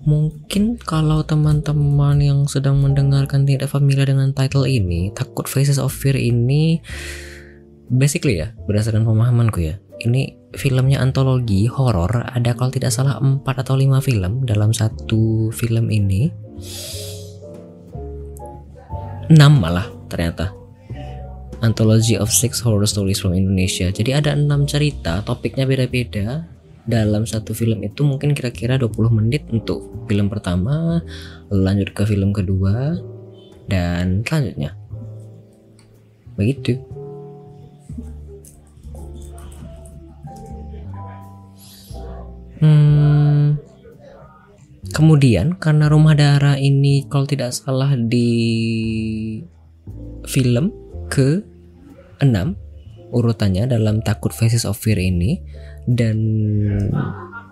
Speaker 1: Mungkin kalau teman-teman yang sedang mendengarkan tidak familiar dengan title ini, takut Faces of Fear ini basically ya, berdasarkan pemahamanku ya. Ini filmnya antologi horor, ada kalau tidak salah 4 atau 5 film dalam satu film ini. 6 malah ternyata. Anthology of Six Horror Stories from Indonesia. Jadi ada 6 cerita, topiknya beda-beda dalam satu film itu mungkin kira-kira 20 menit untuk film pertama lanjut ke film kedua dan selanjutnya. Begitu. Hmm, kemudian karena rumah darah ini kalau tidak salah di film ke 6 urutannya dalam takut faces of fear ini dan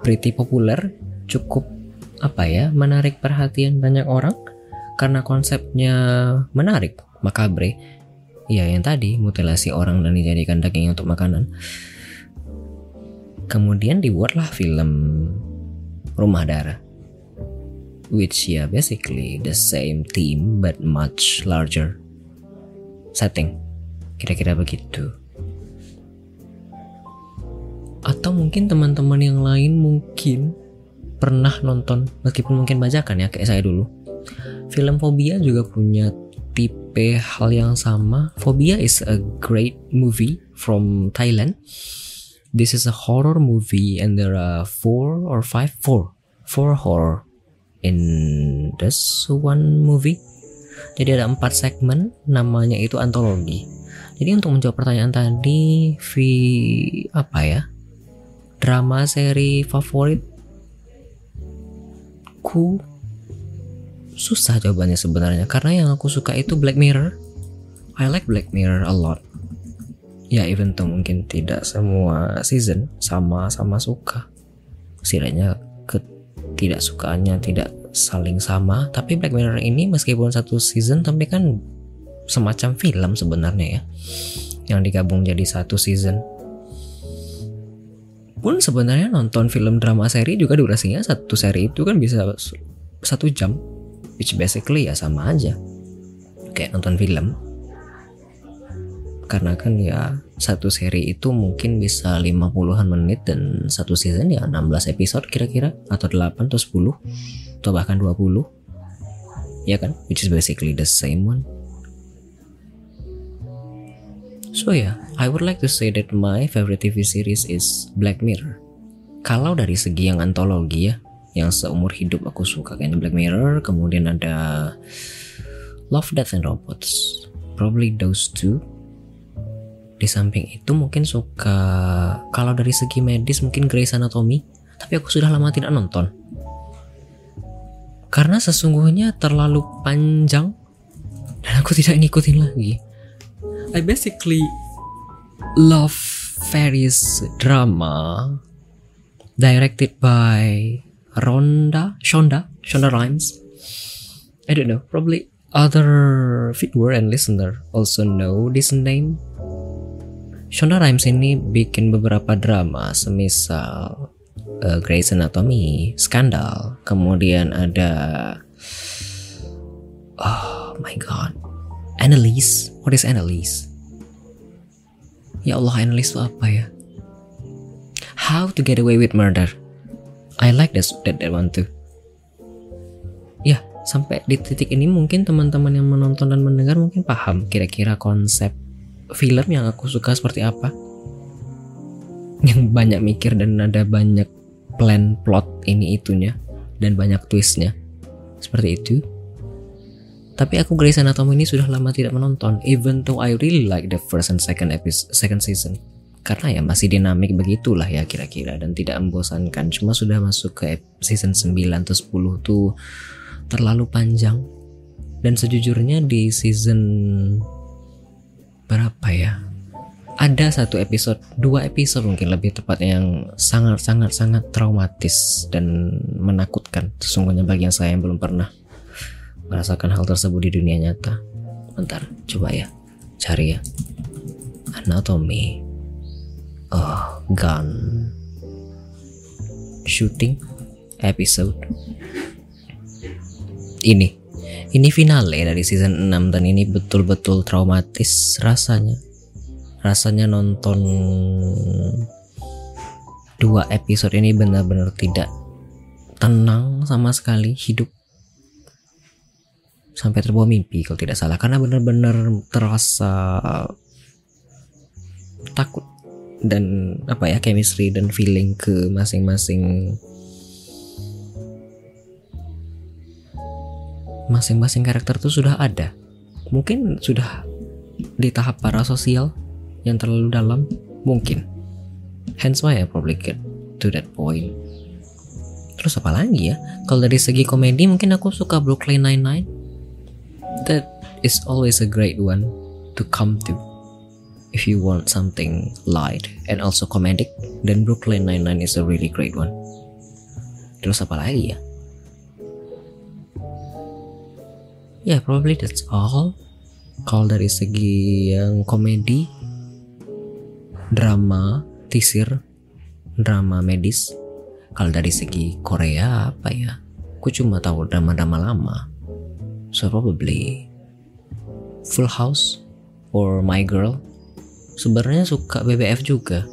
Speaker 1: pretty populer cukup apa ya menarik perhatian banyak orang karena konsepnya menarik makabre. Ya yang tadi mutilasi orang dan dijadikan daging untuk makanan. Kemudian dibuatlah film rumah darah which ya yeah, basically the same theme but much larger setting. Kira-kira begitu atau mungkin teman-teman yang lain mungkin pernah nonton meskipun mungkin bajakan ya kayak saya dulu. Film Fobia juga punya tipe hal yang sama. Fobia is a great movie from Thailand. This is a horror movie and there are four or five four four horror in this one movie. Jadi ada empat segmen namanya itu antologi. Jadi untuk menjawab pertanyaan tadi V apa ya drama seri favorit? Ku? Susah jawabannya sebenarnya karena yang aku suka itu Black Mirror. I like Black Mirror a lot. Ya even tuh mungkin tidak semua season sama-sama suka. Setidaknya ketidaksukaannya tidak saling sama. Tapi Black Mirror ini meskipun satu season tapi kan semacam film sebenarnya ya. Yang digabung jadi satu season pun sebenarnya nonton film drama seri juga durasinya satu seri itu kan bisa satu jam. Which basically ya sama aja. Kayak nonton film. Karena kan ya satu seri itu mungkin bisa 50-an menit dan satu season ya 16 episode kira-kira atau 8 atau 10 atau bahkan 20 ya kan? Which is basically the same one So yeah, I would like to say that my favorite TV series is Black Mirror. Kalau dari segi yang antologi ya, yang seumur hidup aku suka kayaknya Black Mirror, kemudian ada Love, Death and Robots. Probably those two. Di samping itu mungkin suka kalau dari segi medis mungkin Grey's Anatomy, tapi aku sudah lama tidak nonton. Karena sesungguhnya terlalu panjang dan aku tidak ngikutin lagi. I basically love various drama directed by Ronda, Shonda, Shonda Rhimes. I don't know, probably other viewer and listener also know this name. Shonda Rhimes ini bikin beberapa drama semisal uh, Grey's Anatomy, Scandal, kemudian ada oh my god, Annalise. What is Annalise? Ya Allah, Annalise itu apa ya? How to get away with murder. I like that, that, that one too. Ya, sampai di titik ini mungkin teman-teman yang menonton dan mendengar mungkin paham kira-kira konsep film yang aku suka seperti apa. Yang banyak mikir dan ada banyak plan plot ini itunya dan banyak twistnya. Seperti itu. Tapi aku Grey's Anatomy ini sudah lama tidak menonton, even though I really like the first and second episode, second season. Karena ya masih dinamik begitulah ya kira-kira dan tidak membosankan. Cuma sudah masuk ke season 9 atau 10 tuh terlalu panjang. Dan sejujurnya di season berapa ya? Ada satu episode, dua episode mungkin lebih tepatnya yang sangat-sangat sangat traumatis dan menakutkan sesungguhnya bagi yang saya yang belum pernah merasakan hal tersebut di dunia nyata. Bentar, coba ya, cari ya. Anatomy. Oh, gun. Shooting episode. Ini. Ini finale dari season 6 dan ini betul-betul traumatis rasanya. Rasanya nonton dua episode ini benar-benar tidak tenang sama sekali hidup sampai terbawa mimpi kalau tidak salah. Karena benar-benar terasa takut dan apa ya chemistry dan feeling ke masing-masing masing-masing karakter itu sudah ada. Mungkin sudah di tahap parasosial yang terlalu dalam mungkin. Hence why I probably get to that point. Terus apa lagi ya? Kalau dari segi komedi mungkin aku suka Brooklyn Nine-Nine that is always a great one to come to if you want something light and also comedic. Then Brooklyn Nine-Nine is a really great one. Terus apa lagi ya? Ya yeah, probably that's all. Kalau dari segi yang komedi drama tisir drama medis. Kalau dari segi Korea apa ya? Aku cuma tahu drama-drama lama so probably Full House or My Girl sebenarnya suka BBF juga.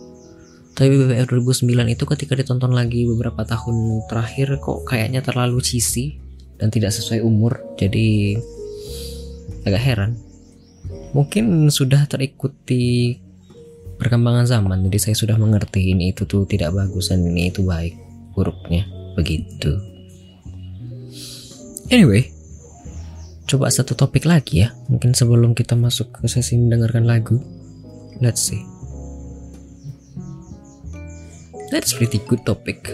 Speaker 1: Tapi BBF 2009 itu ketika ditonton lagi beberapa tahun terakhir kok kayaknya terlalu cheesy dan tidak sesuai umur. Jadi agak heran. Mungkin sudah terikuti perkembangan zaman jadi saya sudah mengerti ini itu tuh tidak bagus dan ini itu baik buruknya. Begitu. Anyway coba satu topik lagi ya. Mungkin sebelum kita masuk ke sesi mendengarkan lagu. Let's see. That's pretty good topic.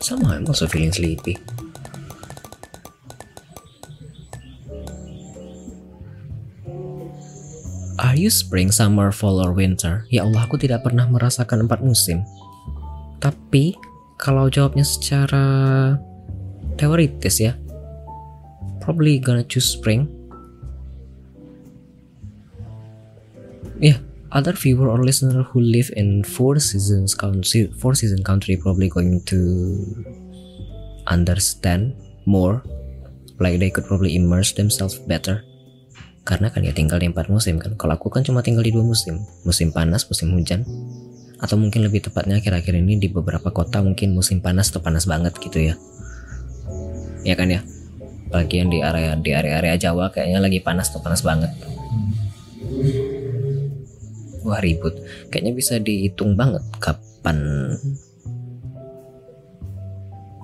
Speaker 1: Somehow I'm also feeling sleepy. Are you spring, summer, fall, or winter? Ya Allah, aku tidak pernah merasakan empat musim. Tapi, kalau jawabnya secara teoritis ya, probably gonna choose spring. Yeah, other viewer or listener who live in four seasons country, four season country probably going to understand more. Like they could probably immerse themselves better. Karena kan ya tinggal di empat musim kan. Kalau aku kan cuma tinggal di dua musim, musim panas, musim hujan. Atau mungkin lebih tepatnya akhir-akhir ini di beberapa kota mungkin musim panas atau panas banget gitu ya. Ya kan ya. Bagian di area di area-area Jawa kayaknya lagi panas atau panas banget wah ribut kayaknya bisa dihitung banget kapan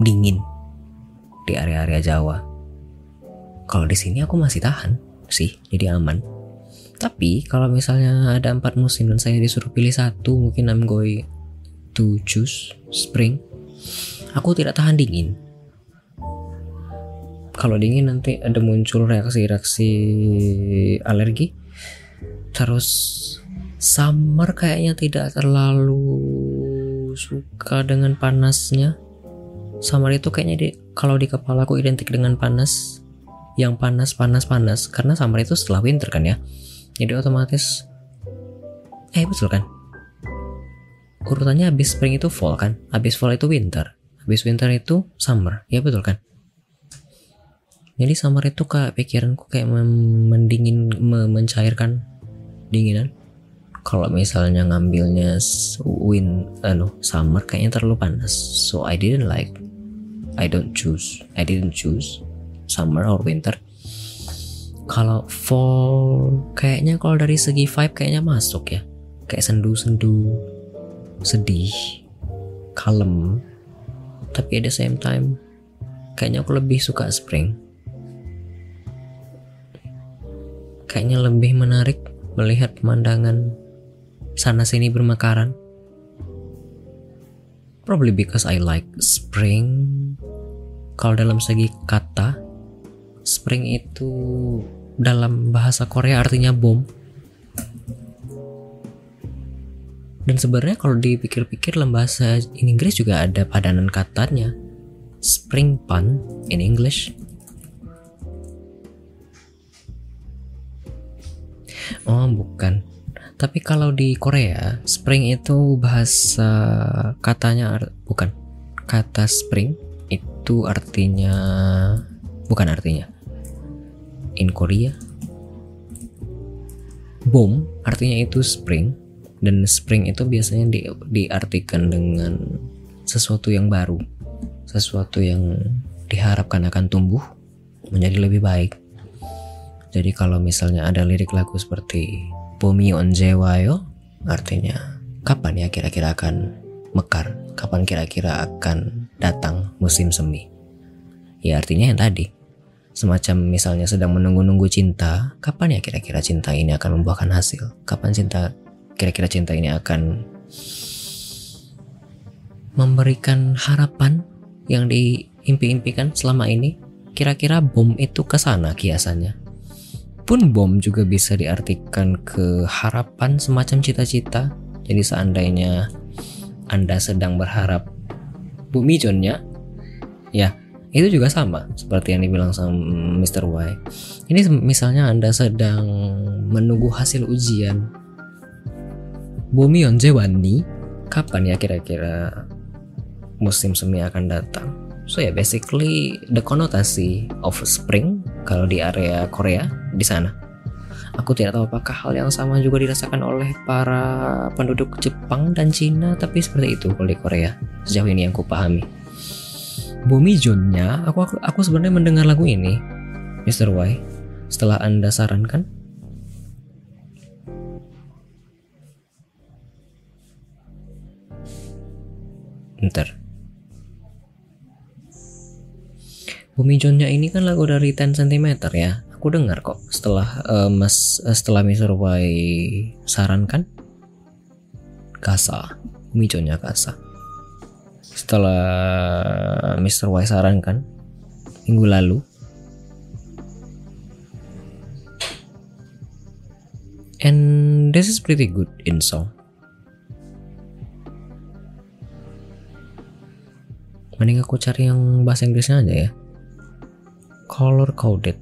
Speaker 1: dingin di area-area Jawa kalau di sini aku masih tahan sih jadi aman. Tapi kalau misalnya ada empat musim dan saya disuruh pilih satu mungkin I'm going to choose spring aku tidak tahan dingin. Kalau dingin nanti ada muncul reaksi-reaksi alergi. Terus Summer kayaknya tidak terlalu suka dengan panasnya. Summer itu kayaknya di, kalau di kepala aku identik dengan panas, yang panas panas panas. Karena summer itu setelah winter kan ya. Jadi otomatis eh betul kan? Urutannya habis spring itu fall kan, habis fall itu winter, habis winter itu summer, ya betul kan? Jadi summer itu kayak pikiranku kayak mendingin, mencairkan dinginan. Kalau misalnya ngambilnya win anu summer kayaknya terlalu panas. So I didn't like. I don't choose. I didn't choose summer or winter kalau fall kayaknya kalau dari segi vibe kayaknya masuk ya kayak sendu-sendu sedih kalem tapi at the same time kayaknya aku lebih suka spring kayaknya lebih menarik melihat pemandangan sana sini bermekaran. Probably because I like spring. Kalau dalam segi kata, spring itu dalam bahasa Korea artinya bom. Dan sebenarnya kalau dipikir-pikir dalam bahasa Inggris juga ada padanan katanya. Spring pun in English. Oh, bukan. Tapi kalau di Korea, spring itu bahasa katanya bukan kata spring itu artinya bukan artinya. In Korea, boom artinya itu spring. Dan spring itu biasanya di, diartikan dengan sesuatu yang baru, sesuatu yang diharapkan akan tumbuh menjadi lebih baik. Jadi kalau misalnya ada lirik lagu seperti Bumi onjewayo artinya kapan ya kira-kira akan mekar, kapan kira-kira akan datang musim semi. Ya artinya yang tadi, semacam misalnya sedang menunggu-nunggu cinta, kapan ya kira-kira cinta ini akan membuahkan hasil? Kapan cinta kira-kira cinta ini akan memberikan harapan yang diimpi-impikan selama ini? Kira-kira bom itu ke sana kiasannya pun bom juga bisa diartikan ke harapan semacam cita-cita. Jadi seandainya Anda sedang berharap bumi Johnnya, ya itu juga sama seperti yang dibilang sama Mr. Y. Ini misalnya Anda sedang menunggu hasil ujian. Bumi onje wani, kapan ya kira-kira musim semi akan datang? So ya yeah, basically the konotasi of spring kalau di area Korea di sana. Aku tidak tahu apakah hal yang sama juga dirasakan oleh para penduduk Jepang dan Cina, tapi seperti itu kalau di Korea sejauh ini yang kupahami. Bumi Junnya, aku aku, aku sebenarnya mendengar lagu ini, Mr. Y, setelah anda sarankan. Ntar. Bumi Johnnya ini kan lagu dari 10 cm ya. Aku dengar kok setelah uh, Mas uh, setelah Mr. Y sarankan Kasa. Bumi Johnnya Kasa. Setelah Mr. Y sarankan minggu lalu and this is pretty good in song. Mending aku cari yang bahasa Inggrisnya aja ya color coded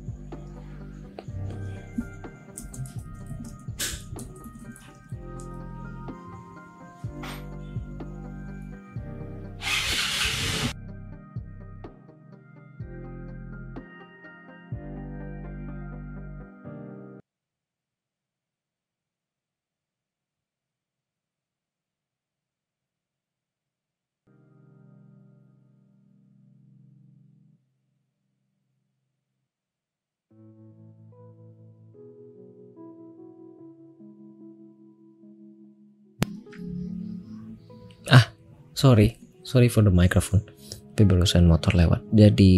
Speaker 1: sorry sorry for the microphone. Tapi barusan motor lewat. Jadi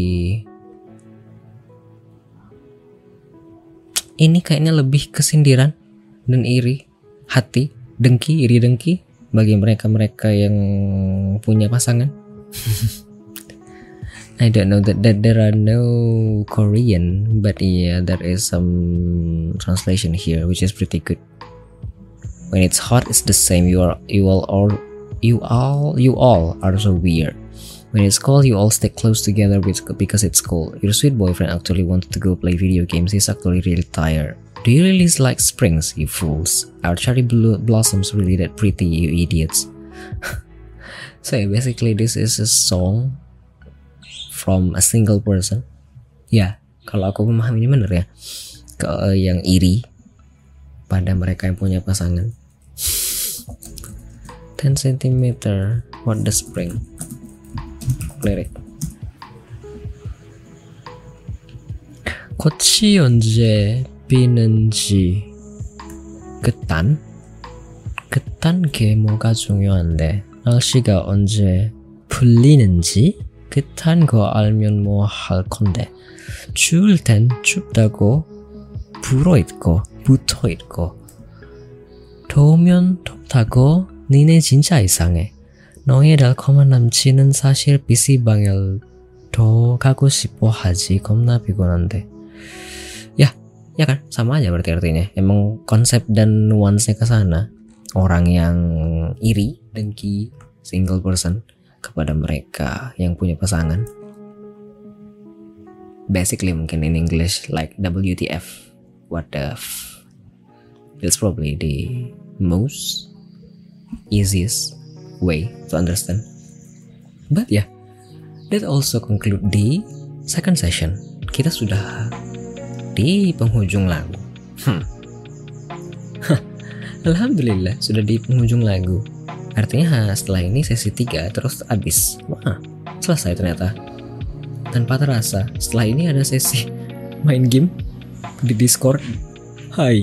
Speaker 1: ini kayaknya lebih kesindiran dan iri hati dengki iri dengki bagi mereka-mereka yang punya pasangan. I don't know that, that there are no Korean but yeah there is some translation here which is pretty good. When it's hot it's the same. You are you all all you all you all are so weird. When it's cold, you all stick close together because it's cold. Your sweet boyfriend actually wanted to go play video games. He's actually really tired. Do you really like springs, you fools? Are cherry blossoms really that pretty, you idiots? so yeah, basically this is a song from a single person. Yeah, kalau aku memahami ini benar ya. Ke uh, yang iri pada mereka yang punya pasangan. 10 cm what the spring. Lirik 꽃이 언제 피는지 그딴? 그딴 게 뭐가 중요한데 날씨가 언제 풀리는지 그딴 거 알면 뭐 할 건데. 추울 땐 춥다고 불어 있고 붙어 있고. 더우면 덥다고 니네 진짜 이상해. 너의 달콤한 남친은 사실 PC방을 더 가고 싶어 하지 겁나 피곤한데. Ya, ya kan sama aja berarti artinya. Emang konsep dan nuansanya ke sana. Orang yang iri, dengki, single person kepada mereka yang punya pasangan. Basically mungkin in English like WTF, what the f. It's probably the most easiest way to understand. But yeah, that also conclude the second session. Kita sudah di penghujung lagu. Hmm. Alhamdulillah sudah di penghujung lagu. Artinya setelah ini sesi 3 terus habis. Wah, selesai ternyata. Tanpa terasa, setelah ini ada sesi main game di Discord. Hai.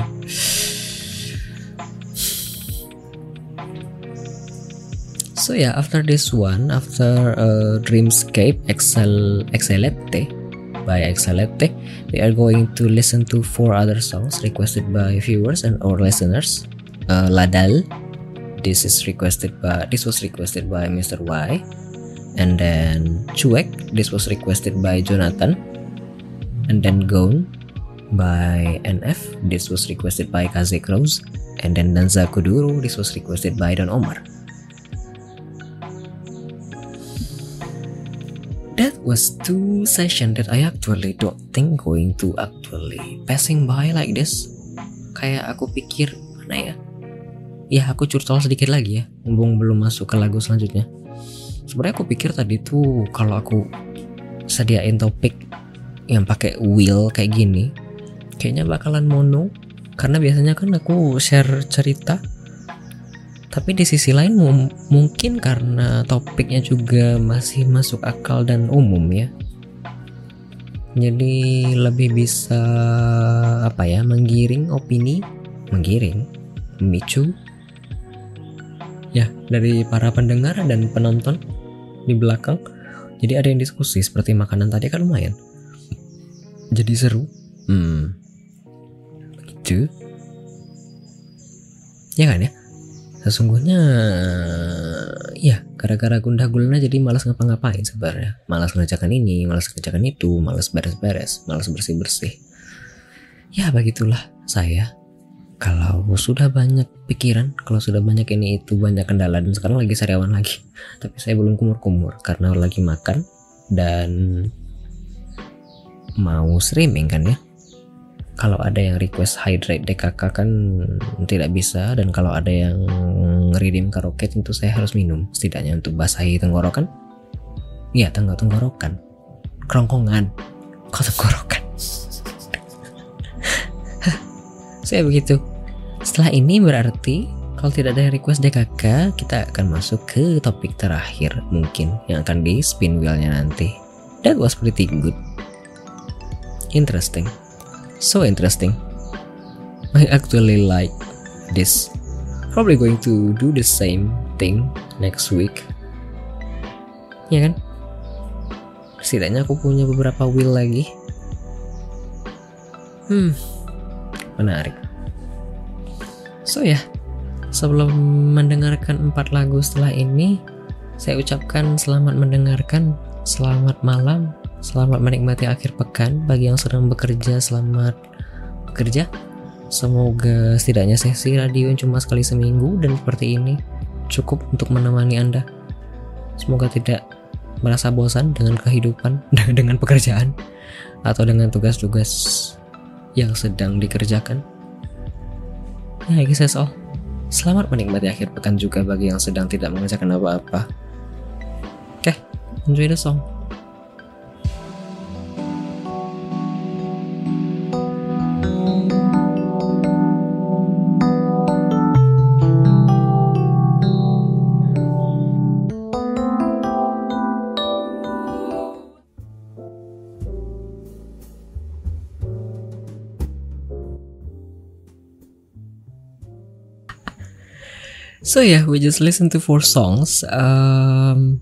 Speaker 1: So yeah, after this one, after uh, Dreamscape Excel Excelete by Excelete, we are going to listen to four other songs requested by viewers and or listeners. Uh, Ladal, this is requested by this was requested by Mr. Y, and then Cuek, this was requested by Jonathan, and then Gone by NF, this was requested by Kaze Rose, and then Danza Kuduro, this was requested by Don Omar. Was two session that I actually don't think going to actually passing by like this. Kayak aku pikir mana ya? Ya aku curcol sedikit lagi ya, mumpung belum masuk ke lagu selanjutnya. Sebenarnya aku pikir tadi tuh kalau aku sediain topik yang pakai wheel kayak gini, kayaknya bakalan mono. Karena biasanya kan aku share cerita tapi di sisi lain mungkin karena topiknya juga masih masuk akal dan umum ya. Jadi lebih bisa apa ya menggiring opini menggiring memicu. Ya dari para pendengar dan penonton di belakang jadi ada yang diskusi seperti makanan tadi kan lumayan. Jadi seru. Hmm. Begitu ya kan ya sesungguhnya ya gara-gara gundah gulana jadi malas ngapa-ngapain sebenarnya. Malas ngerjakan ini malas ngerjakan itu malas beres-beres malas bersih-bersih. Ya begitulah saya. Kalau sudah banyak pikiran kalau sudah banyak ini itu banyak kendala dan sekarang lagi sariawan lagi. Tapi saya belum kumur-kumur karena lagi makan dan mau streaming kan ya kalau ada yang request hydrate DKK kan tidak bisa dan kalau ada yang redeem karaoke tentu saya harus minum. Setidaknya untuk basahi tenggorokan. Iya tenggor tenggorokan. Kerongkongan. Kok tenggorokan? Saya begitu. Setelah ini berarti kalau tidak ada request DKK kita akan masuk ke topik terakhir mungkin yang akan di spin wheelnya nanti. That was pretty good interesting so interesting. I actually like this. Probably going to do the same thing next week. Ya kan? Setidaknya aku punya beberapa wheel lagi. Hmm, menarik. So ya, yeah, sebelum mendengarkan empat lagu setelah ini, saya ucapkan selamat mendengarkan, selamat malam, Selamat menikmati akhir pekan bagi yang sedang bekerja. Selamat bekerja. Semoga setidaknya sesi radio yang cuma sekali seminggu dan seperti ini cukup untuk menemani Anda. Semoga tidak merasa bosan dengan kehidupan, dengan pekerjaan, atau dengan tugas-tugas yang sedang dikerjakan. Ya, guys, that's all. Selamat menikmati akhir pekan juga bagi yang sedang tidak mengerjakan apa-apa. Oke, okay, enjoy the song. So yeah, we just listen to four songs. Um,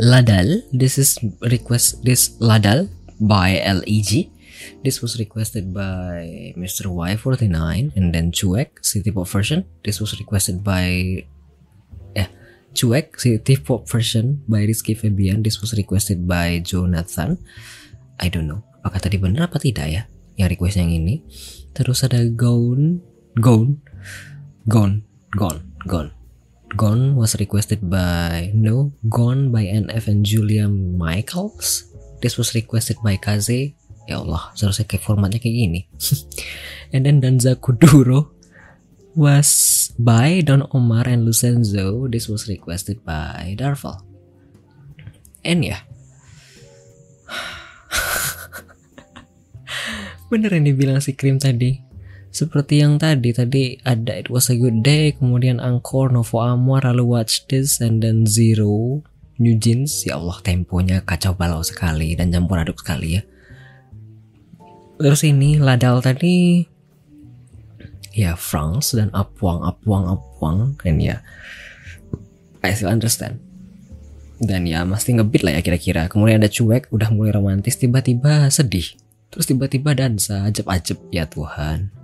Speaker 1: Ladal. This is request. This Ladal by LEG. This was requested by Mr. Y49 and then Chuek City Pop version. This was requested by yeah, Chuek City Pop version by Rizky Febian. This was requested by Jonathan. I don't know. Apakah tadi benar apa tidak ya? Yang request yang ini. Terus ada Gone, Gone, Gone, Gone. Gone. Gone was requested by no Gone by NF and Julia Michaels. This was requested by Kaze. Ya Allah, seharusnya kayak formatnya kayak gini. and then Danza Kuduro was by Don Omar and Lucenzo. This was requested by Darval. And. Yeah. Bener yang dibilang si Krim tadi seperti yang tadi tadi ada It Was a Good Day kemudian Angkor Novo Amor lalu Watch This and then Zero New Jeans. Ya Allah temponya kacau balau sekali dan campur aduk sekali ya. Terus ini Ladal tadi. Ya France dan Apuang Apuang Apuang. Dan ya I still understand. Dan ya mesti ngebit lah ya kira-kira. Kemudian ada cuek udah mulai romantis tiba-tiba sedih. Terus tiba-tiba dansa ajep-ajep ya Tuhan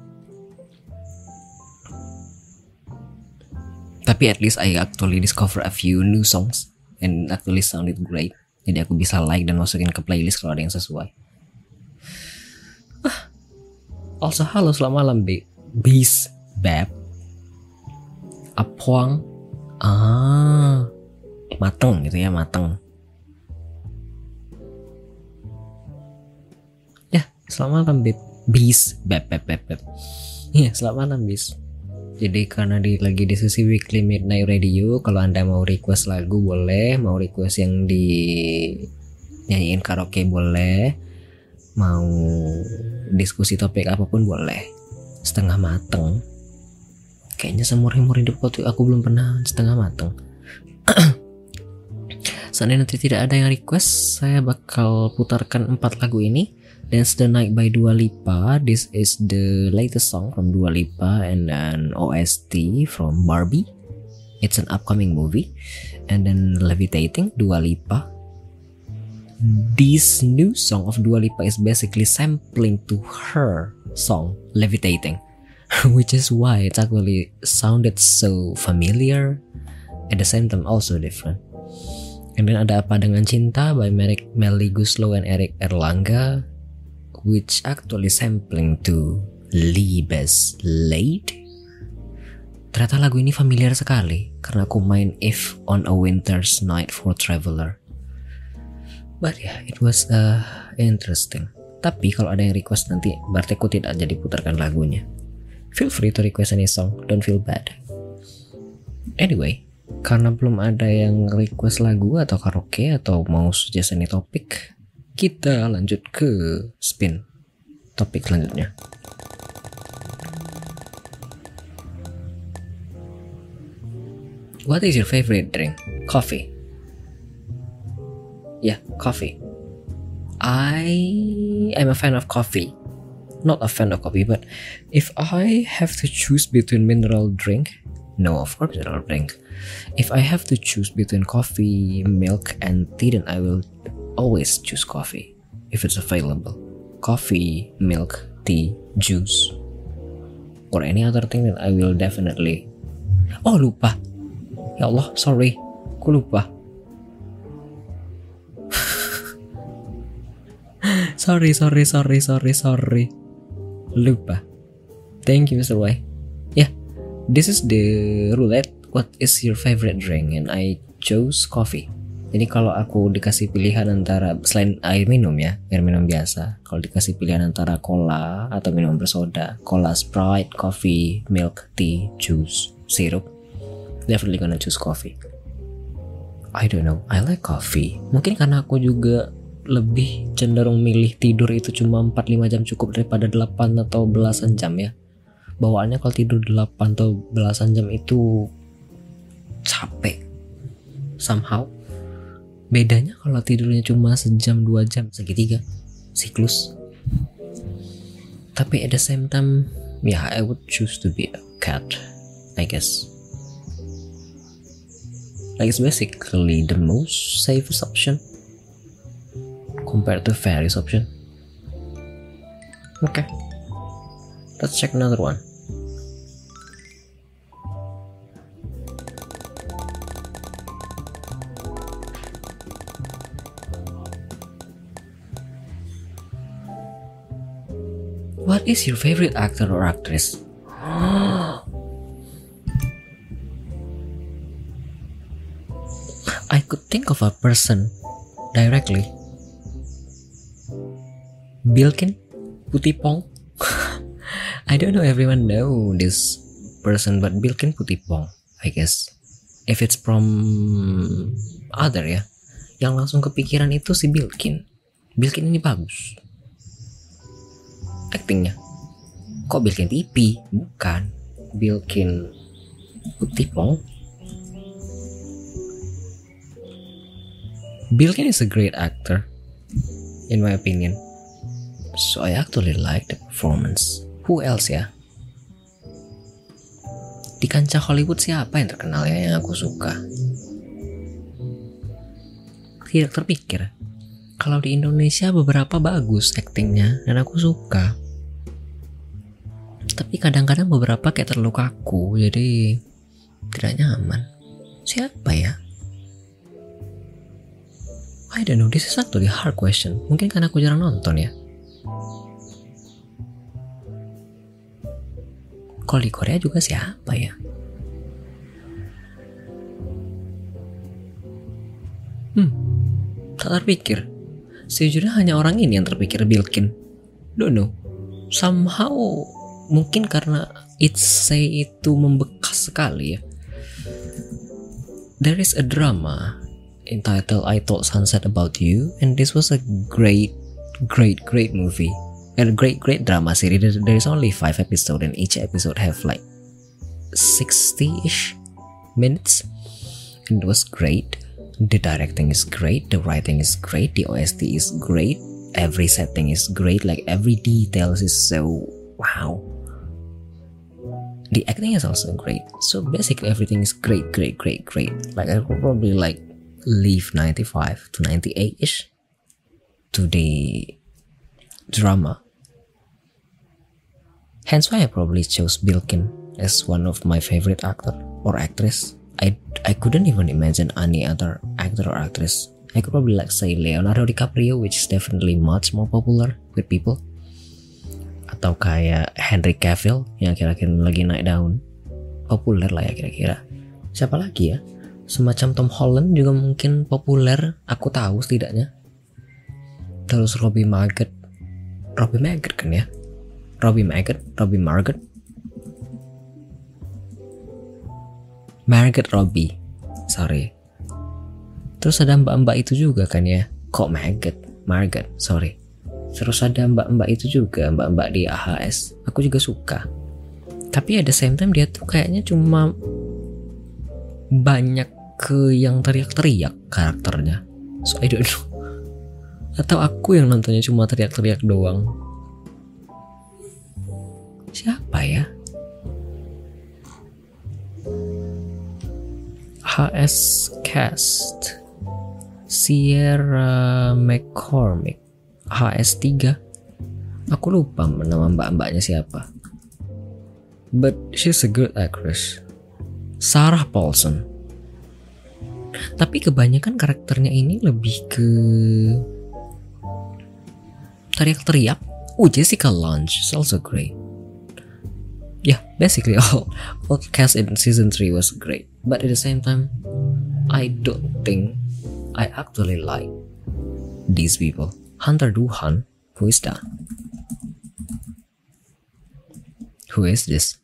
Speaker 1: tapi at least I actually discover a few new songs and actually sounded great. Jadi aku bisa like dan masukin ke playlist kalau ada yang sesuai. Ah. also halo selamat malam Be Beast Bab Apuang. Ah. Mateng gitu ya mateng. Ya selamat malam Beb Beast Bab Bab Bab Bab Iya, selamat malam, Bis. Jadi karena di lagi di sesi weekly midnight radio, kalau anda mau request lagu boleh, mau request yang di nyanyiin karaoke boleh, mau diskusi topik apa pun boleh. Setengah mateng. Kayaknya seumur umur hidup waktu aku belum pernah setengah mateng. Seandainya nanti tidak ada yang request, saya bakal putarkan empat lagu ini Dance the Night by Dua Lipa. This is the latest song from Dua Lipa and an OST from Barbie. It's an upcoming movie. And then Levitating, Dua Lipa. This new song of Dua Lipa is basically sampling to her song Levitating, which is why it actually sounded so familiar at the same time also different. And then ada apa dengan cinta by Merrick Melly Guslow and Eric Erlangga which actually sampling to Liebes Late. Ternyata lagu ini familiar sekali karena aku main If on a Winter's Night for Traveler. But yeah, it was uh, interesting. Tapi kalau ada yang request nanti berarti aku tidak jadi putarkan lagunya. Feel free to request any song, don't feel bad. Anyway, karena belum ada yang request lagu atau karaoke atau mau suggest any topik, kita lanjut ke spin topik selanjutnya. What is your favorite drink? Coffee. Yeah, coffee. I am a fan of coffee. Not a fan of coffee, but if I have to choose between mineral drink, no, of course mineral drink. If I have to choose between coffee, milk, and tea, then I will always choose coffee if it's available. Coffee, milk, tea, juice, or any other thing, then I will definitely. Oh lupa, ya Allah, sorry, aku lupa. sorry, sorry, sorry, sorry, sorry. Lupa. Thank you, Mr. Y. Yeah, this is the roulette. What is your favorite drink? And I chose coffee. Jadi kalau aku dikasih pilihan antara selain air minum ya, air minum biasa. Kalau dikasih pilihan antara cola atau minum bersoda, cola, Sprite, coffee, milk, tea, juice, sirup, definitely gonna choose coffee. I don't know, I like coffee. Mungkin karena aku juga lebih cenderung milih tidur itu cuma 4-5 jam cukup daripada 8 atau belasan jam ya bawaannya kalau tidur 8 atau belasan jam itu capek somehow bedanya kalau tidurnya cuma sejam 2 jam segitiga siklus tapi at the same time ya yeah, I would choose to be a cat I guess like it's basically the most safest option compared to Ferry's option. Okay, let's check another one. Is your favorite actor or actress? I could think of a person directly. Bilkin Putipong I don't know everyone know this person but Bilkin Putipong I guess. If it's from other ya. Yang langsung kepikiran itu si Bilkin Bilkin ini bagus actingnya kok Bilkin TV bukan Bilkin Putipong Bilkin is a great actor in my opinion So I actually like the performance. Who else ya? Di kancah Hollywood siapa yang terkenal ya yang aku suka? Tidak terpikir. Kalau di Indonesia beberapa bagus aktingnya dan aku suka. Tapi kadang-kadang beberapa kayak terlalu kaku jadi tidak nyaman. Siapa ya? I don't know, this is actually hard question. Mungkin karena aku jarang nonton ya. Kalau di Korea juga siapa ya? Hmm, tak terpikir. Sejujurnya hanya orang ini yang terpikir Bilkin. Don't know. Somehow mungkin karena It's Say itu membekas sekali ya. There is a drama entitled I Thought Sunset About You and this was a great, great, great movie a great great drama series there is only five episodes and each episode have like 60-ish minutes and it was great the directing is great the writing is great the ost is great every setting is great like every details is so wow. The acting is also great. So basically everything is great great great great. Like i would probably like leave 95 to 98 ish to the drama. Hence why I probably chose Bilkin as one of my favorite actor or actress. I, I couldn't even imagine any other actor or actress. I could probably like say Leonardo DiCaprio which is definitely much more popular with people. Atau kayak Henry Cavill yang kira-kira lagi naik daun. Populer lah ya kira-kira. Siapa lagi ya? Semacam Tom Holland juga mungkin populer, aku tahu setidaknya. Terus Robbie Margaret Robbie Maggot kan ya Robbie Maggot Robbie Margot Margot Robbie. Sorry. Terus ada mbak-mbak itu juga kan ya? Kok Maggot Margot sorry. Terus ada mbak-mbak itu juga mbak-mbak di AHS aku juga suka. Tapi ada same time dia tuh kayaknya cuma banyak ke yang teriak-teriak karakternya. So I don't know. Atau aku yang nontonnya cuma teriak-teriak doang. Siapa ya HS Cast. Sierra McCormick. HS3 aku lupa nama mbak-mbaknya siapa. But she's a good actress. Sarah Paulson. Tapi kebanyakan karakternya ini lebih ke teriak-teriak. Oh Jessica Lange is also great. Yeah basically all all cast in season 3 was great but at the same time I don't think I actually like these people Hunter Duhan who is that who is this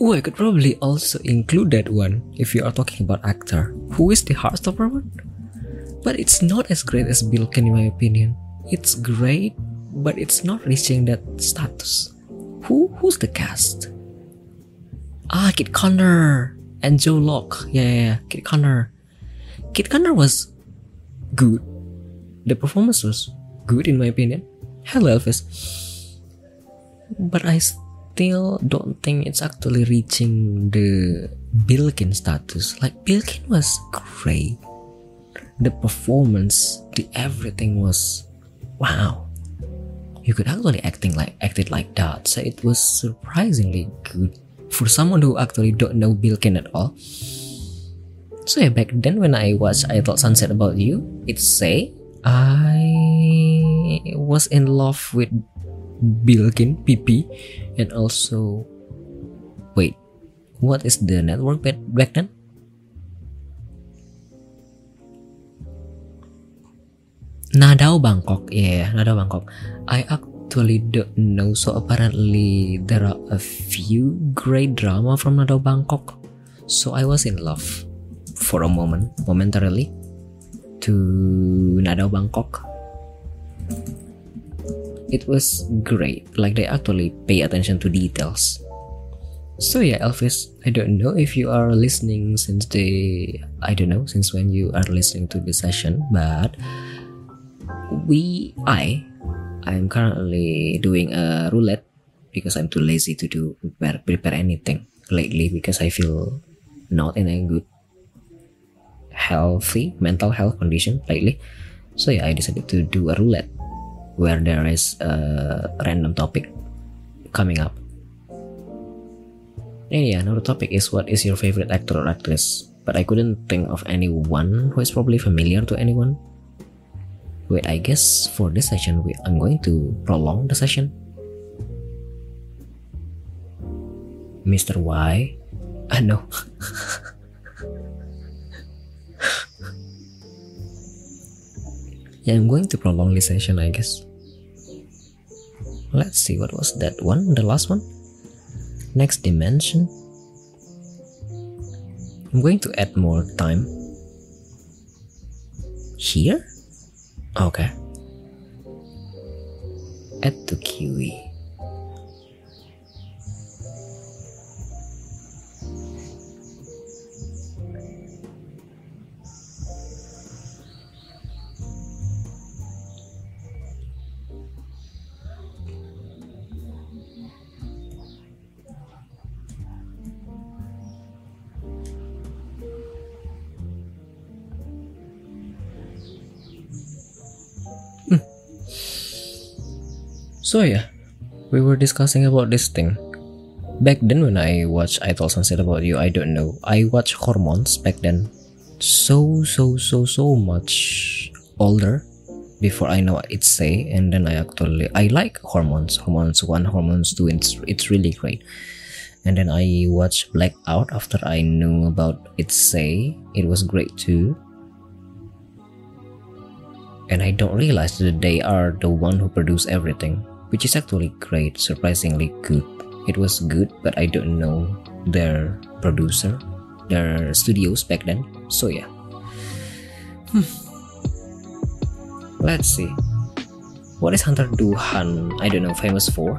Speaker 1: Oh, I could probably also include that one if you are talking about actor. Who is the Heartstopper one? But it's not as great as Bilken in my opinion. It's great, but it's not reaching that status. Who who's the cast? Ah, Kit Connor and Joe Locke. Yeah, yeah, yeah. Kit Connor. Kit Connor was good. The performance was good in my opinion. Hello Elvis. But I still don't think it's actually reaching the Bilkin status. Like Bilkin was great. The performance, the everything was wow. You could actually acting like acted like that. So it was surprisingly good for someone who actually don't know Bilkin at all. So yeah, back then when I watched I Thought Sunset About You, it say I was in love with Bilkin PP and also wait what is the network back, then Nadao Bangkok yeah Nadao Bangkok I actually don't know so apparently there are a few great drama from Nadao Bangkok. So I was in love for a moment momentarily to Nadao Bangkok. It was great. Like they actually pay attention to details. So yeah elvis i don't know if you are listening since the i don't know since when you are listening to the session but we i i'm currently doing a roulette because i'm too lazy to do prepare, prepare anything lately because i feel not in a good healthy mental health condition lately so yeah i decided to do a roulette where there is a random topic coming up. And yeah, another topic is what is your favorite actor or actress? But I couldn't think of anyone who is probably familiar to anyone. Wait, I guess for this session, we, I'm going to prolong the session. Mr. Y? Ah, no. yeah, I'm going to prolong this session, I guess. Let's see, what was that one? The last one? Next dimension. I'm going to add more time. Here? Okay. Add to QE. So yeah, we were discussing about this thing. Back then when I watched I Told Sunset About You, I don't know. I watched Hormones back then. So so so so much older before I know what it say and then I actually I like Hormones. Hormones 1, Hormones 2, it's it's really great. And then I watched Blackout after I knew about it say. It was great too. and I don't realize that they are the one who produce everything, which is actually great, surprisingly good. It was good, but I don't know their producer, their studios back then. So yeah. Hmm. Let's see. What is Hunter Duhan? I don't know, famous for?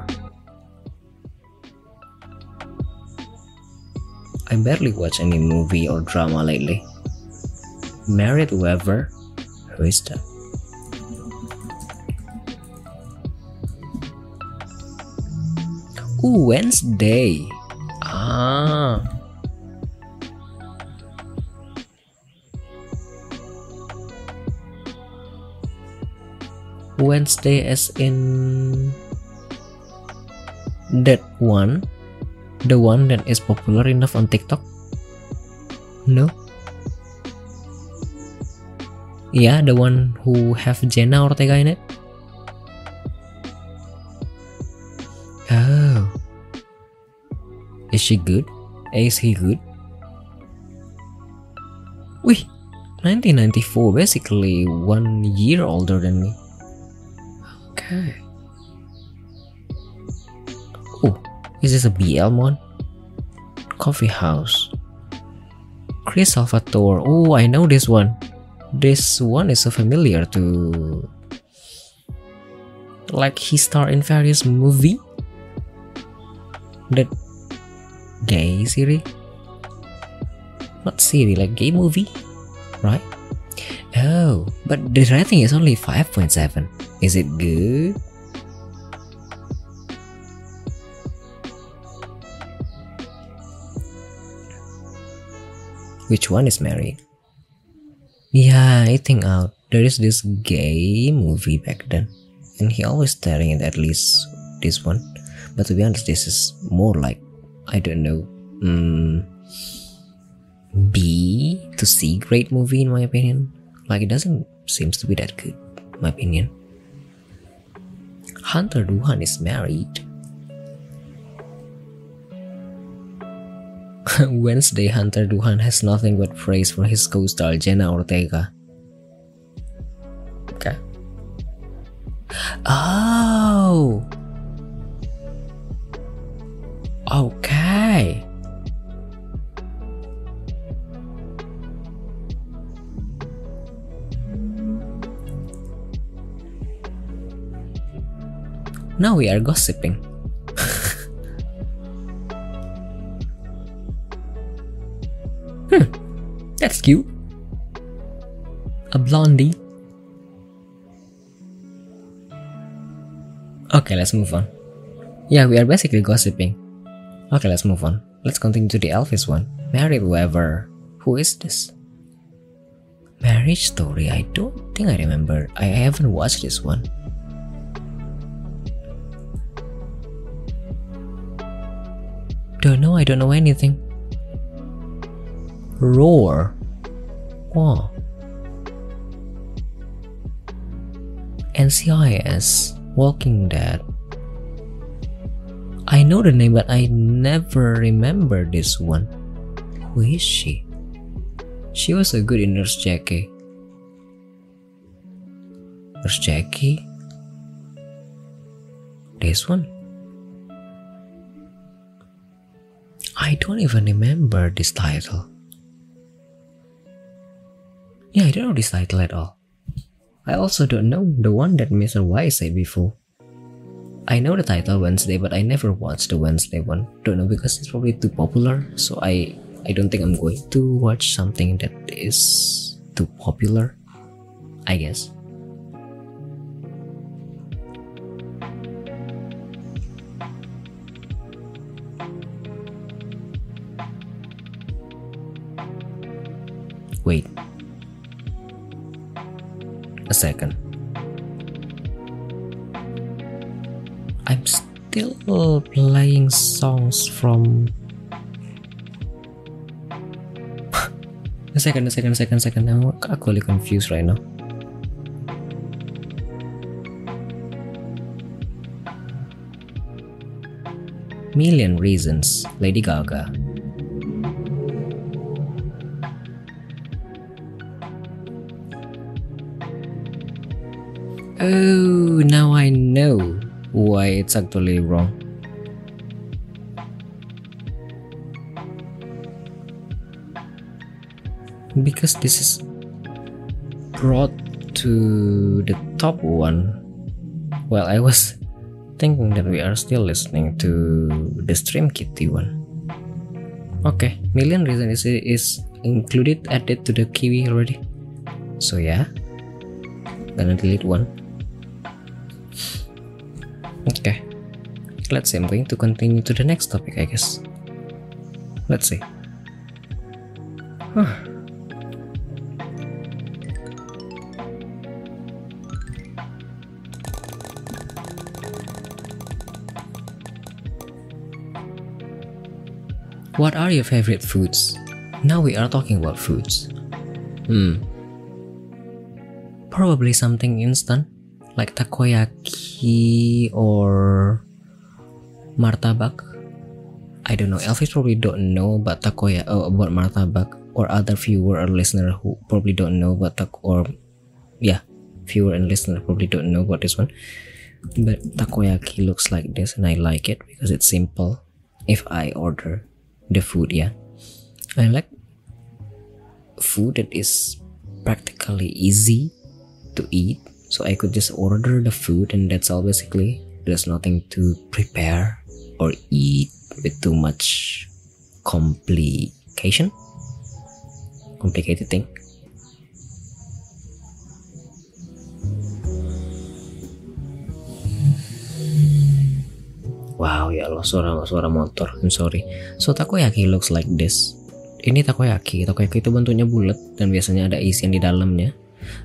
Speaker 1: I barely watch any movie or drama lately. Married whoever? Who is that? Wednesday. Ah. Wednesday as in that one the one that is popular enough on TikTok no yeah the one who have Jenna Ortega in it oh is she good is he good Wih, 1994 basically one year older than me Okay. Oh, is this a BL mon? Coffee House. Chris Salvatore. Oh, I know this one. This one is so familiar to like he starred in various movie that gay series not series like gay movie right oh but the rating is only 5.7 is it good? Which one is married? Yeah, I think out. There is this gay movie back then, and he always staring at at least this one. But to be honest, this is more like I don't know, um, B to C grade movie in my opinion. Like it doesn't seems to be that good, my opinion. Hunter Duhan is married. Wednesday, Hunter Duhan has nothing but praise for his co-star Jenna Ortega. Okay. Oh. Okay. Now we are gossiping. hmm, that's cute. A blondie. Okay, let's move on. Yeah, we are basically gossiping. Okay, let's move on. Let's continue to the Elvis one. Married whoever. Who is this? Marriage story. I don't think I remember. I haven't watched this one. Don't know, I don't know anything. Roar. Wow. NCIS, Walking Dead. I know the name, but I never remember this one. Who is she? She was a good in Nurse Jackie. Nurse Jackie? This one? I don't even remember this title. Yeah, I don't know this title at all. I also don't know the one that Mr. Y said before. I know the title Wednesday, but I never watched the Wednesday one. Don't know because it's probably too popular, so I I don't think I'm going to watch something that is too popular. I guess. Wait. A second. I'm still playing songs from. a second, a second, a second, a second. I'm actually confused right now. Million Reasons, Lady Gaga. Oh, now I know why it's actually wrong. Because this is brought to the top one. Well, I was thinking that we are still listening to the Stream Kitty one. Okay, Million Reason is, is included added to the Kiwi already. So yeah, gonna delete one. Let's see. I'm going to continue to the next topic, I guess. Let's see. Huh. What are your favorite foods? Now we are talking about foods. Hmm. Probably something instant like takoyaki or martabak. I don't know. Elvis probably don't know about takoya uh, about martabak or other viewer or listener who probably don't know about tak or yeah, viewer and listener probably don't know about this one. But takoyaki looks like this and I like it because it's simple. If I order the food yeah i like food that is practically easy to eat so i could just order the food and that's all basically there's nothing to prepare or eat with too much complication complicated thing Wow, ya Allah, suara suara motor. I'm sorry. So takoyaki looks like this. Ini takoyaki. Takoyaki itu bentuknya bulat dan biasanya ada isian di dalamnya.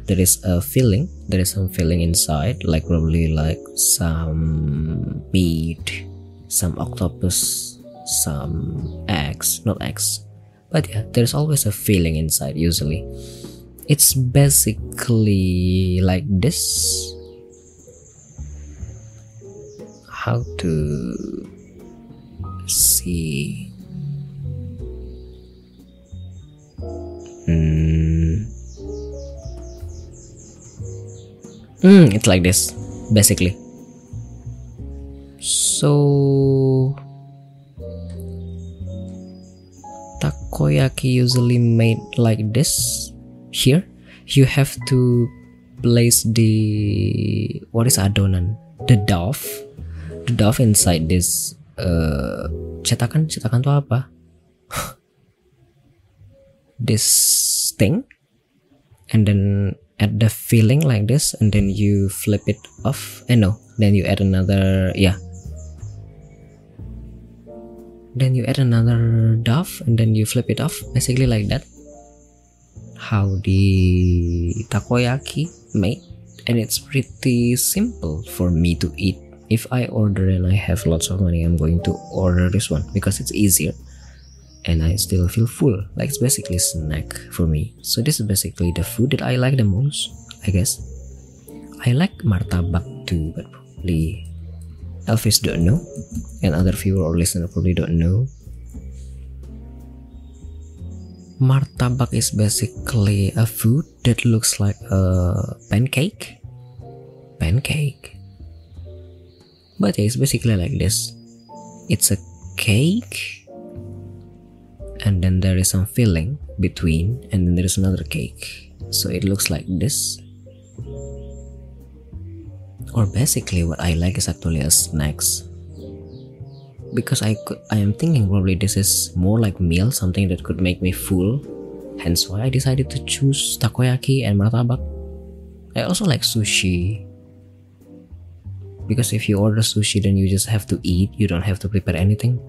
Speaker 1: There is a filling. There is some filling inside, like probably like some meat, some octopus, some eggs, not eggs. But yeah, there's always a feeling inside usually. It's basically like this how to see hmm. hmm it's like this basically so takoyaki usually made like this here. You have to place the what is adonan? The dough the dove inside this uh, cetakan. Cetakan tuh apa? This thing. And then add the filling like this and then you flip it off. And eh, no. Then you add another yeah then you add another dove and then you flip it off basically like that how the takoyaki made and it's pretty simple for me to eat if I order and I have lots of money, I'm going to order this one because it's easier and I still feel full. Like it's basically snack for me. So this is basically the food that I like the most, I guess. I like martabak too, but probably Elvis don't know, and other viewer or listener probably don't know. Martabak is basically a food that looks like a pancake. Pancake? But it's basically like this. It's a cake. And then there is some filling between and then there is another cake. So it looks like this or basically what I like is actually a snacks. Because I could I am thinking probably this is more like meal something that could make me full. Hence why I decided to choose takoyaki and martabak. I also like sushi. Because if you order sushi then you just have to eat you don't have to prepare anything.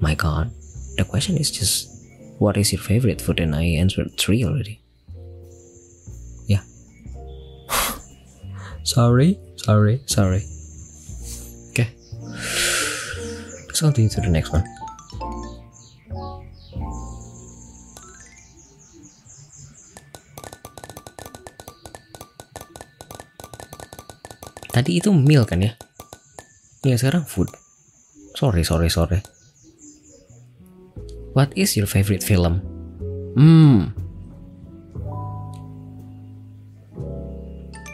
Speaker 1: My god the question is just what is your favorite food? And i answered three already sorry sorry sorry okay let's to the next one Tadi itu meal kan ya? Yang sekarang food. Sorry, sorry, sorry. What is your favorite film? Hmm.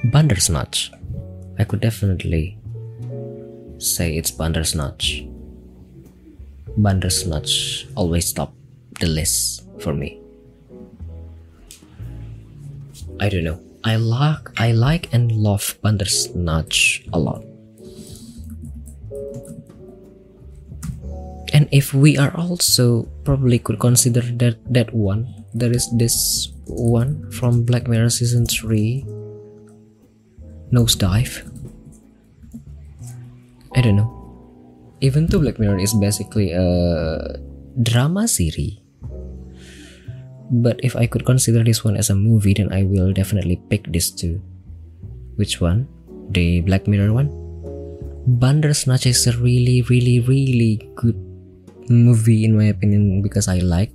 Speaker 1: Bandersnatch. I could definitely say it's Bandersnatch. Bandersnatch always top the list for me. I don't know. I like I like and love Bandersnatch a lot. And if we are also probably could consider that that one, there is this one from Black Mirror season 3 Nosedive. I don't know. Even though Black Mirror is basically a drama series, but if I could consider this one as a movie, then I will definitely pick this two. Which one? The Black Mirror one? Bandersnatch is a really, really, really good movie in my opinion because I like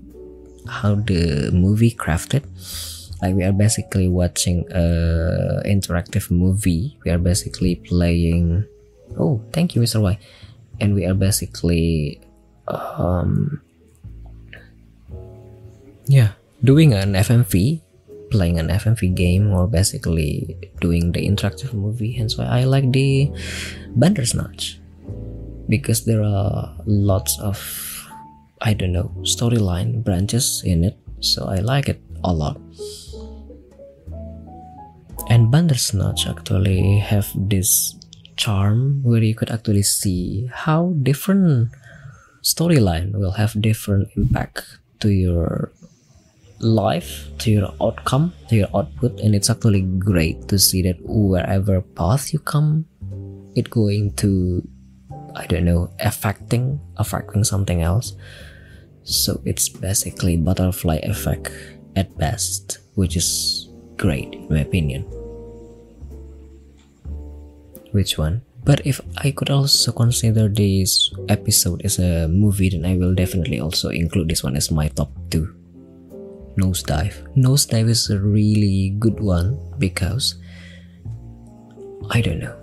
Speaker 1: how the movie crafted. Like we are basically watching a interactive movie. We are basically playing. Oh, thank you, Mr. Y. And we are basically, um, yeah, doing an FMV, playing an FMV game, or basically doing the interactive movie. Hence why I like the Bandersnatch because there are lots of I don't know storyline branches in it, so I like it a lot. And Bandersnatch actually have this charm where you could actually see how different storyline will have different impact to your life to your outcome to your output. And it's actually great to see that wherever path you come it going to i don't know affecting affecting something else. So it's basically butterfly effect at best which is great in my opinion which one but if i could also consider this episode as a movie then i will definitely also include this one as my top two Nosedive. Nosedive is a really good one because I don't know.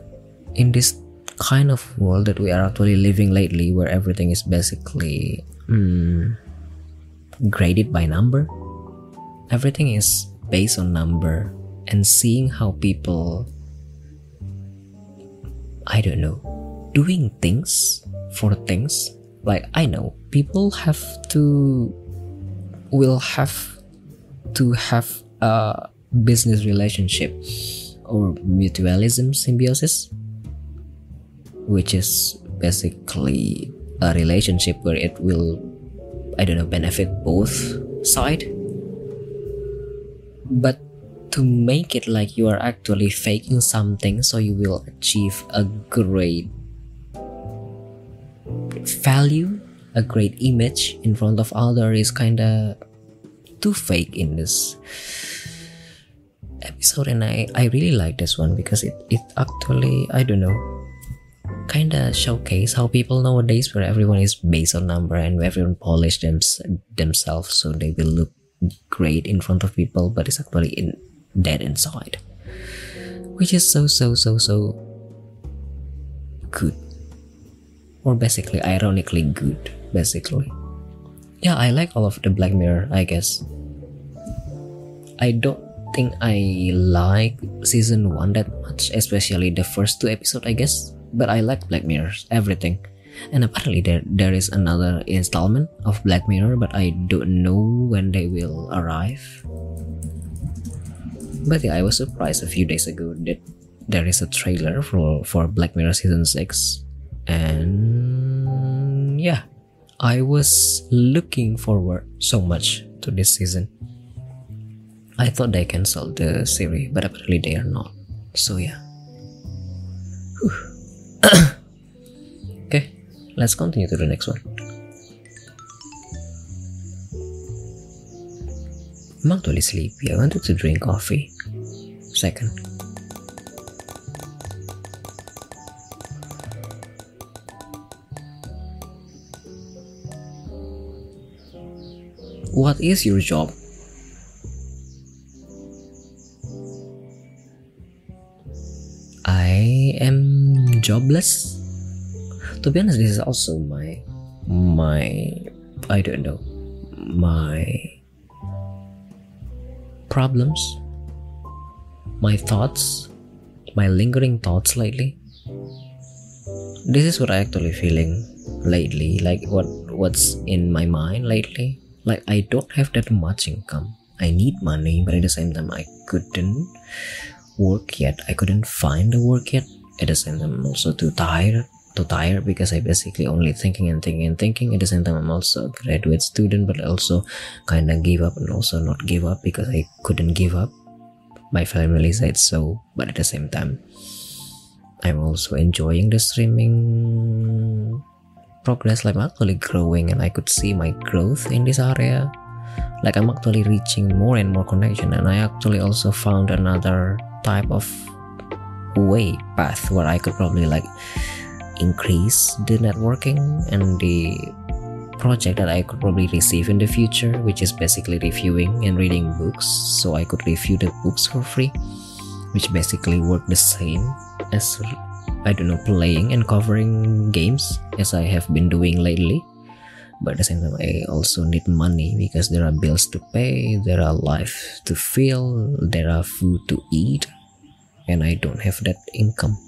Speaker 1: In this kind of world that we are actually living lately, where everything is basically mm, graded by number, everything is based on number, and seeing how people, I don't know, doing things for things. Like, I know people have to, will have to have a business relationship or mutualism symbiosis which is basically a relationship where it will i don't know benefit both side but to make it like you are actually faking something so you will achieve a great value a great image in front of other is kind of too fake in this episode. And I, I really like this one because it, it actually I don't know kind of showcase how people nowadays where everyone is based on number and everyone polish them, themselves so they will look great in front of people but it's actually in dead inside which is so so so so good or basically ironically good basically yeah, I like all of the Black Mirror, I guess. I don't think I like season one that much, especially the first two episodes, I guess. But I like Black Mirror, everything. And apparently there there is another installment of Black Mirror, but I don't know when they will arrive. But yeah, I was surprised a few days ago that there is a trailer for for Black Mirror season six, and yeah, I was looking forward so much to this season. I thought they canceled the series, but apparently they are not. So yeah. let's continue to the next one. I'm actually sleepy. I wanted to drink coffee. Second. What is your job? I am jobless. To be honest, this is also my my I don't know my problems, my thoughts my lingering thoughts lately. This is what i actually feeling lately like what what's in my mind lately. Like i don't have that much income. I need money but at the same time i couldn't work yet. I couldn't find the work yet. At the same time i'm also too tired too tired because i basically only thinking and thinking and thinking. At the same time i'm also a graduate student but also kind of give up and also not give up because i couldn't give up. My family said so but at the same time i'm also enjoying the streaming progress. Like I'm actually growing and I could see my growth in this area. Like I'm actually reaching more and more connection and I actually also found another type of way path where I could probably like increase the networking and the project that I could probably receive in the future which is basically reviewing and reading books so I could review the books for free which basically work the same as I don't know, playing and covering games as I have been doing lately. But at the same time, I also need money because there are bills to pay, there are life to fill, there are food to eat, and I don't have that income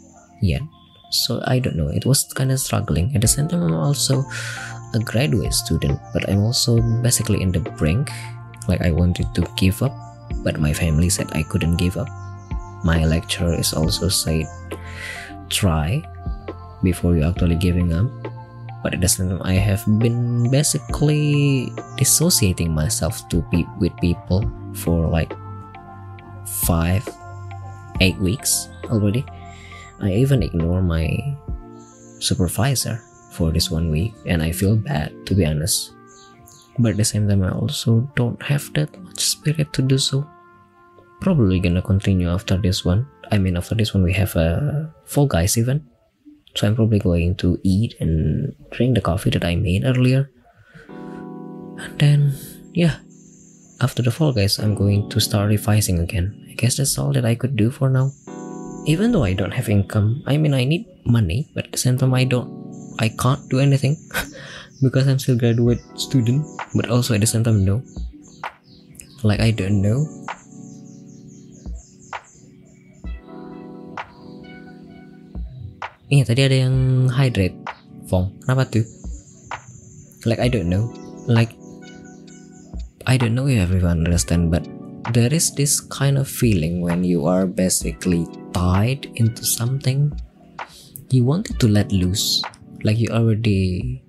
Speaker 1: yet. So I don't know, it was kind of struggling. At the same time, I'm also a graduate student, but I'm also basically in the brink. Like I wanted to give up, but my family said I couldn't give up. My lecturer is also said try before you actually giving up but at the same time i have been basically dissociating myself to be with people for like five eight weeks already i even ignore my supervisor for this one week and i feel bad to be honest but at the same time i also don't have that much spirit to do so probably gonna continue after this one I mean, after this one, we have uh, a Fall Guys event. So I'm probably going to eat and drink the coffee that I made earlier. And then, yeah, after the Fall Guys, I'm going to start revising again. I guess that's all that I could do for now. Even though I don't have income, I mean, I need money, but at the same time, I don't, I can't do anything because I'm still graduate student. But also at the same time, no. Like I don't know Iya tadi ada yang hydrate Fong Kenapa tuh? Like I don't know Like I don't know if everyone understand but there is this kind of feeling when you are basically tied into something you wanted to let loose like you already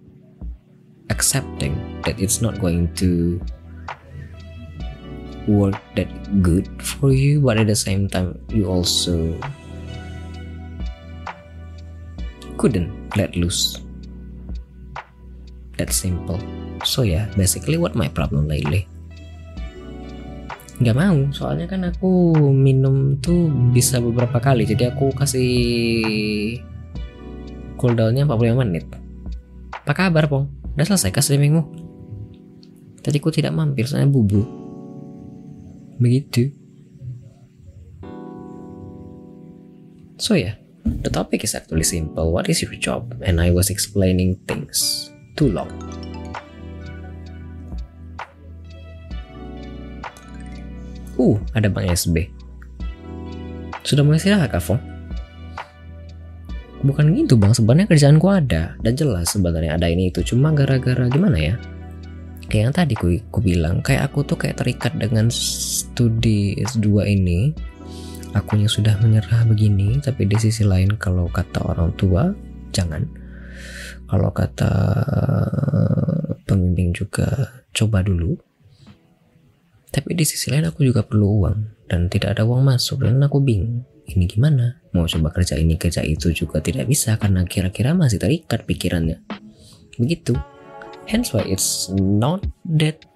Speaker 1: accepting that it's not going to work that good for you but at the same time you also couldn't let loose. That simple. So yeah, basically what my problem lately. Gak mau, soalnya kan aku minum tuh bisa beberapa kali, jadi aku kasih cooldownnya 45 menit. Apa kabar, Pong? Udah selesai kah streamingmu? Tadi aku tidak mampir, soalnya bubu. Begitu. So ya, yeah, The topic is actually simple. What is your job? And I was explaining things too long. Uh, ada Bang SB. Sudah mulai istirahat, Kak Bukan gitu bang, sebenarnya kerjaanku ada. Dan jelas sebenarnya ada ini itu. Cuma gara-gara gimana ya? Kayak yang tadi ku, ku bilang, kayak aku tuh kayak terikat dengan studi S2 ini. Akunya sudah menyerah begini tapi di sisi lain kalau kata orang tua jangan. Kalau kata pembimbing juga coba dulu tapi di sisi lain aku juga perlu uang dan tidak ada uang masuk. Dan aku bingung ini gimana? Mau coba kerja ini kerja itu juga tidak bisa karena kira-kira masih terikat pikirannya. Begitu. Hence why it's not that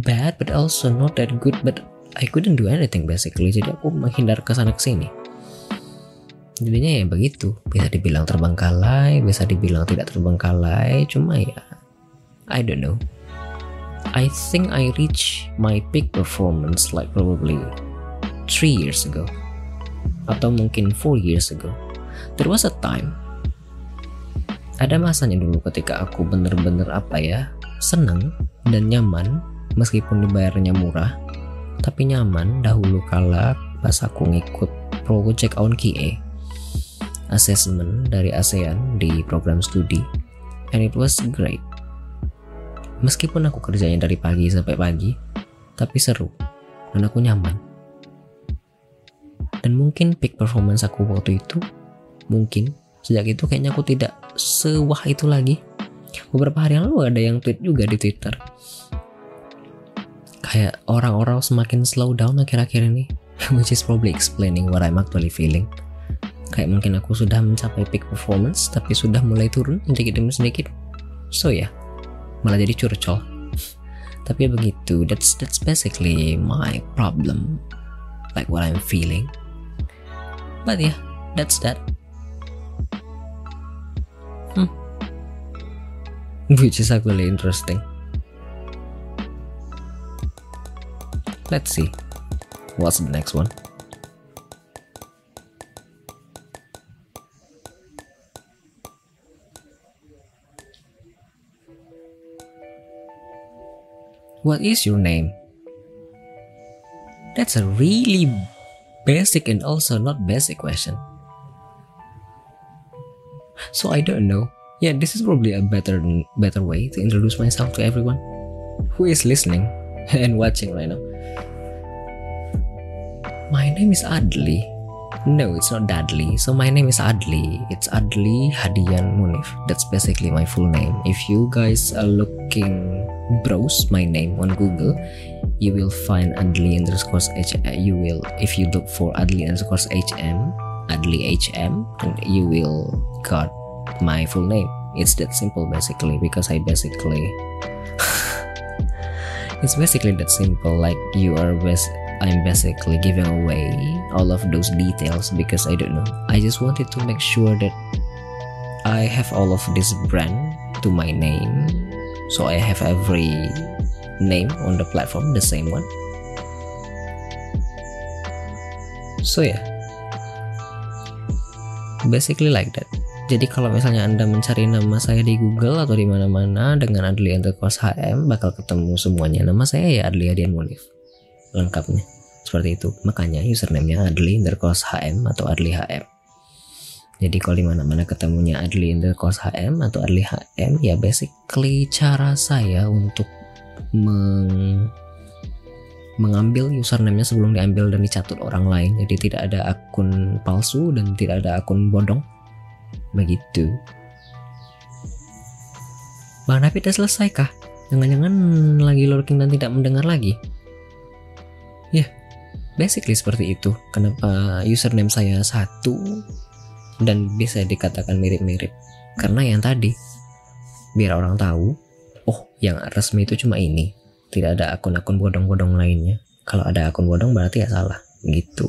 Speaker 1: bad but also not that good. But I couldn't do anything basically. Jadi aku menghindar ke sana ke sini. Jadinya ya begitu. Bisa dibilang terbengkalai bisa dibilang tidak terbengkalai. Cuma ya I don't know I think I reach my peak performance like probably three years ago. Atau mungkin four years ago. There was a time ada masanya dulu ketika aku bener-bener apa ya senang dan nyaman meskipun dibayarnya murah tapi nyaman dahulu kala pas aku ngikut project on QA assessment dari ASEAN di program studi. And it was great meskipun aku kerjanya dari pagi sampai pagi tapi seru dan aku nyaman. Dan mungkin peak performance aku waktu itu mungkin sejak itu kayaknya aku tidak sewah itu lagi. Beberapa hari yang lalu ada yang tweet juga di twitter. Kayak orang-orang semakin slow down akhir-akhir ini which is probably explaining what I'm actually feeling. Kayak mungkin aku sudah mencapai peak performance tapi sudah mulai turun sedikit demi sedikit. So ya yeah, malah jadi curcol tapi begitu that's that's basically my problem like what I'm feeling but yeah that's that hmm. which is actually interesting Let's see. What's the next one? What is your name? That's a really basic and also not basic question. So I don't know. Yeah, this is probably a better better way to introduce myself to everyone who is listening and watching right now. My name is Adli. No, it's not Dadley. So my name is Adli. It's Adli Hadian Munif. That's basically my full name. If you guys are looking browse my name on Google, you will find Adli underscore H. You will if you look for Adli underscore HM, Adli HM, and you will got my full name. It's that simple basically because I basically it's basically that simple. Like you are best I'm basically giving away all of those details because I don't know. I just wanted to make sure that I have all of this brand to my name. So I have every name on the platform, the same one. So yeah. basically like that. Jadi kalau misalnya Anda mencari nama saya di Google atau di mana-mana dengan Adli underscore HM bakal ketemu semuanya. Nama saya ya Adli Adian Monif lengkapnya seperti itu. Makanya username-nya Adli underscore HM atau Adli HM jadi kalau di mana-mana ketemunya Adli underscore HM atau Adli HM ya basically cara saya untuk meng mengambil username-nya sebelum diambil dan dicatut orang lain. Jadi tidak ada akun palsu dan tidak ada akun bodong. Begitu. Bang Nafi udah selesai kah? Jangan-jangan lagi lurking dan tidak mendengar lagi? Basically seperti itu. Kenapa username saya satu dan bisa dikatakan mirip-mirip? Karena yang tadi, biar orang tahu, oh yang resmi itu cuma ini. Tidak ada akun-akun bodong-bodong lainnya. Kalau ada akun bodong berarti ya salah. Gitu.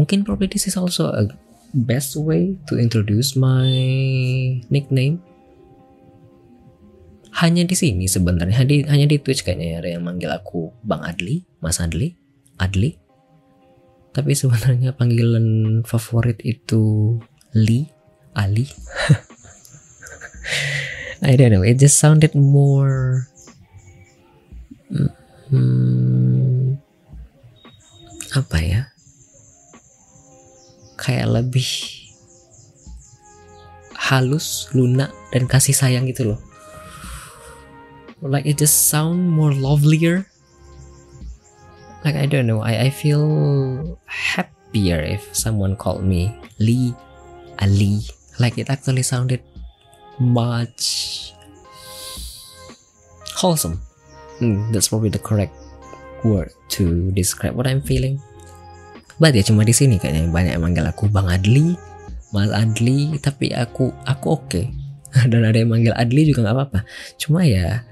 Speaker 1: Mungkin probably this is also a best way to introduce my nickname hanya di sini sebenarnya hanya di Twitch kayaknya ya, ada yang manggil aku Bang Adli, Mas Adli, Adli. Tapi sebenarnya panggilan favorit itu Li, Ali. I don't know, it just sounded more hmm, apa ya? Kayak lebih halus, lunak dan kasih sayang gitu loh like it just sound more lovelier like i don't know. I, I feel happier if someone called me lee ali like it actually sounded much wholesome. Hmm, that's probably the correct word to describe what i'm feeling. But ya cuma di sini kayaknya. Banyak yang manggil aku bang Adli Mas Adli tapi aku aku oke. Okay. dan ada yang manggil Adli juga nggak apa-apa. Cuma ya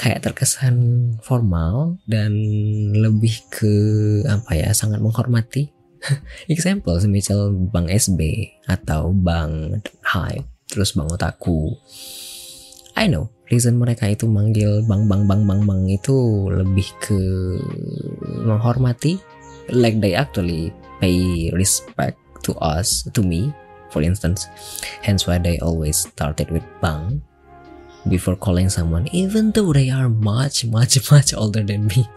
Speaker 1: kayak terkesan formal dan lebih ke apa ya sangat menghormati. Example semisal Bang SB atau Bang Hype terus Bang Otaku. I know reason mereka itu manggil Bang Bang Bang Bang Bang itu lebih ke menghormati. Like they actually pay respect to us to me for instance. Hence why they always started with Bang before calling someone, even though they are much, much, much older than me.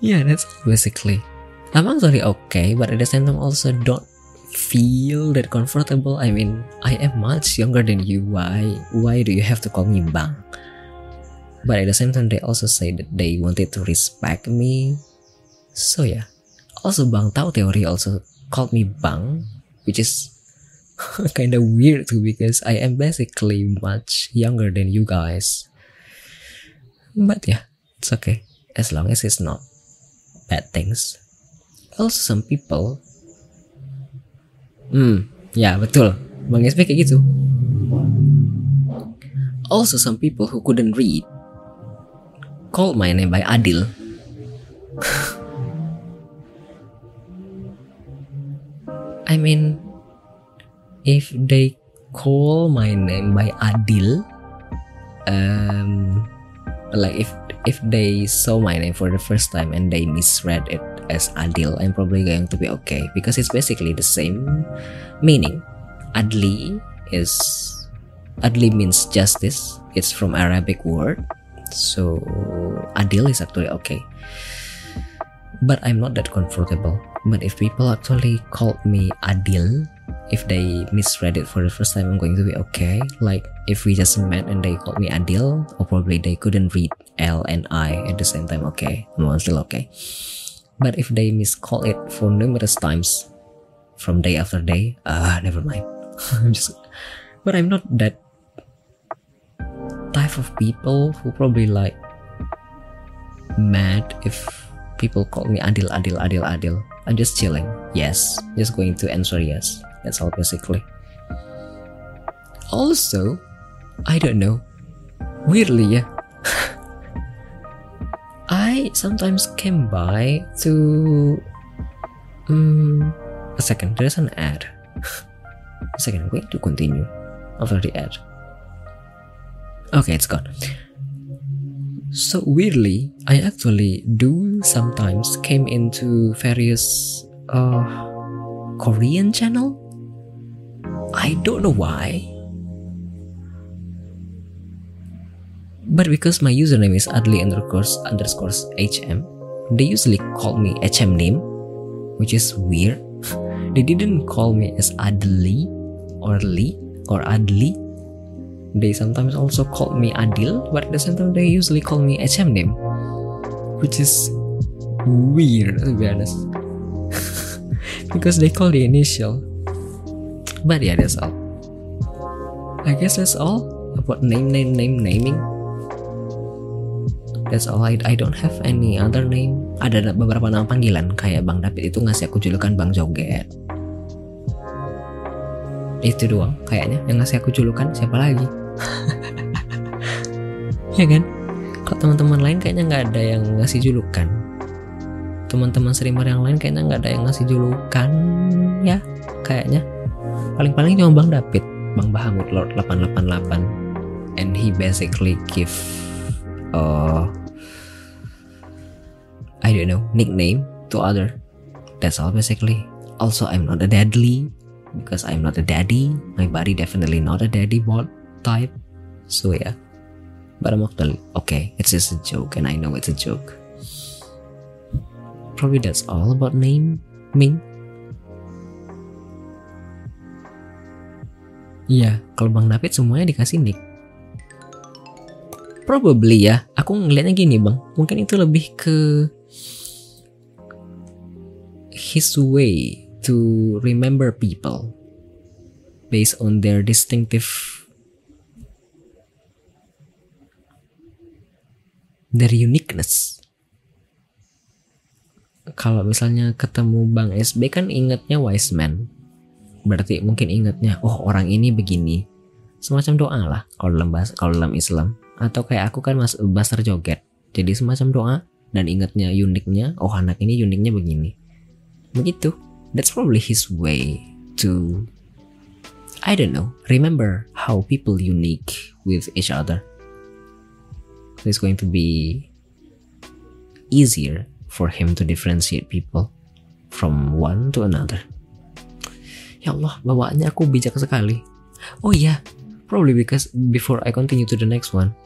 Speaker 1: yeah, that's basically. I'm actually okay, but at the same time also don't feel that comfortable. I mean, I am much younger than you. Why? Why do you have to call me bang? But at the same time, they also say that they wanted to respect me. So yeah. Also, Bang Tao Theory also called me Bang, which is kind of weird too because I am basically much younger than you guys. But yeah, it's okay as long as it's not bad things. Also, some people, hmm, ya betul, Bang SB kayak gitu. Also, some people who couldn't read called my name by Adil. I mean, if they call my name by Adil, um, like if if they saw my name for the first time and they misread it as Adil, I'm probably going to be okay because it's basically the same meaning. Adli is Adli means justice. It's from Arabic word so Adil is actually okay. But I'm not that comfortable. But if people actually called me Adil, if they misread it for the first time, I'm going to be okay. Like if we just met and they called me Adil, or probably they couldn't read L and I at the same time, okay, I'm still okay. But if they miscall it for numerous times from day after day, ah, uh, never mind. I'm just, but I'm not that type of people who probably like mad if people call me Adil, Adil, Adil, Adil. I'm just chilling. Yes, just going to answer yes. That's all basically. Also, I don't know. Weirdly, yeah. I sometimes came by to. Um, a second, there's an ad. a second, I'm going to continue after the ad. Okay, it's gone. So weirdly, I actually do sometimes came into various uh, Korean channel. I don't know why. But because my username is adli underscore underscore hm, they usually call me hm name, which is weird. they didn't call me as Adli or Li or Adli they sometimes also call me Adil, but at the same time they usually call me HM name, which is weird to be honest. because they call the initial. But yeah, that's all. I guess that's all about name, name, name, naming. That's all. I, I don't have any other name. Ada beberapa nama panggilan kayak Bang David itu ngasih aku julukan Bang Joget. Itu doang kayaknya yang ngasih aku julukan siapa lagi? ya kan kalau teman-teman lain kayaknya nggak ada yang ngasih julukan teman-teman streamer yang lain kayaknya nggak ada yang ngasih julukan ya kayaknya paling-paling cuma Bang David Bang Bahamut Lord 888 and he basically give uh I don't know nickname to other that's all basically also I'm not a deadly because I'm not a daddy my body definitely not a daddy bot type. So yeah. But I'm actually okay, it's just a joke and I know it's a joke. Probably that's all about name Ming. Iya, kalau Bang David semuanya dikasih nick. Probably ya, aku ngelihatnya gini bang, mungkin itu lebih ke his way to remember people based on their distinctive dari uniqueness. Kalau misalnya ketemu Bang SB kan ingetnya wise man berarti mungkin ingetnya oh orang ini begini. Semacam doa lah kalau dalam bahasa kalau dalam Islam. Atau kayak aku kan mas basar joget. Jadi semacam doa dan ingetnya uniknya oh anak ini uniknya begini. Begitu. That's probably his way to I don't know remember how people unique with each other. It's going to be easier for him to differentiate people from one to another. Ya Allah, bawaannya aku bijak sekali. Oh iya, yeah, probably because before I continue to the next one,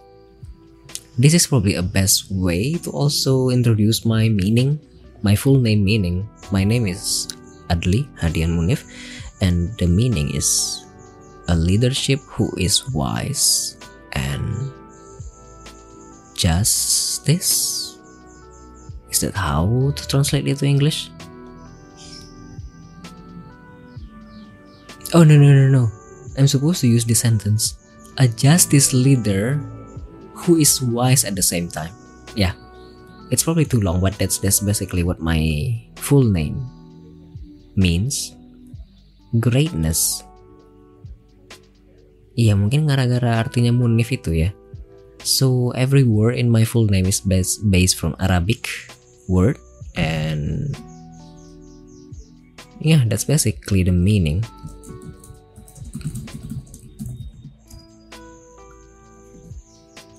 Speaker 1: this is probably a best way to also introduce my meaning my full name meaning. My name is Adli Hadian Munif and the meaning is a leadership who is wise and justice. Is that how to translate it to English oh no no no no. I'm supposed to use this sentence a justice leader who is wise at the same time. Yeah. It's probably too long but that's that's basically what my full name means. Greatness. Iya mungkin gara-gara artinya munif itu ya. So every word in my full name is based based from Arabic word and yeah that's basically the meaning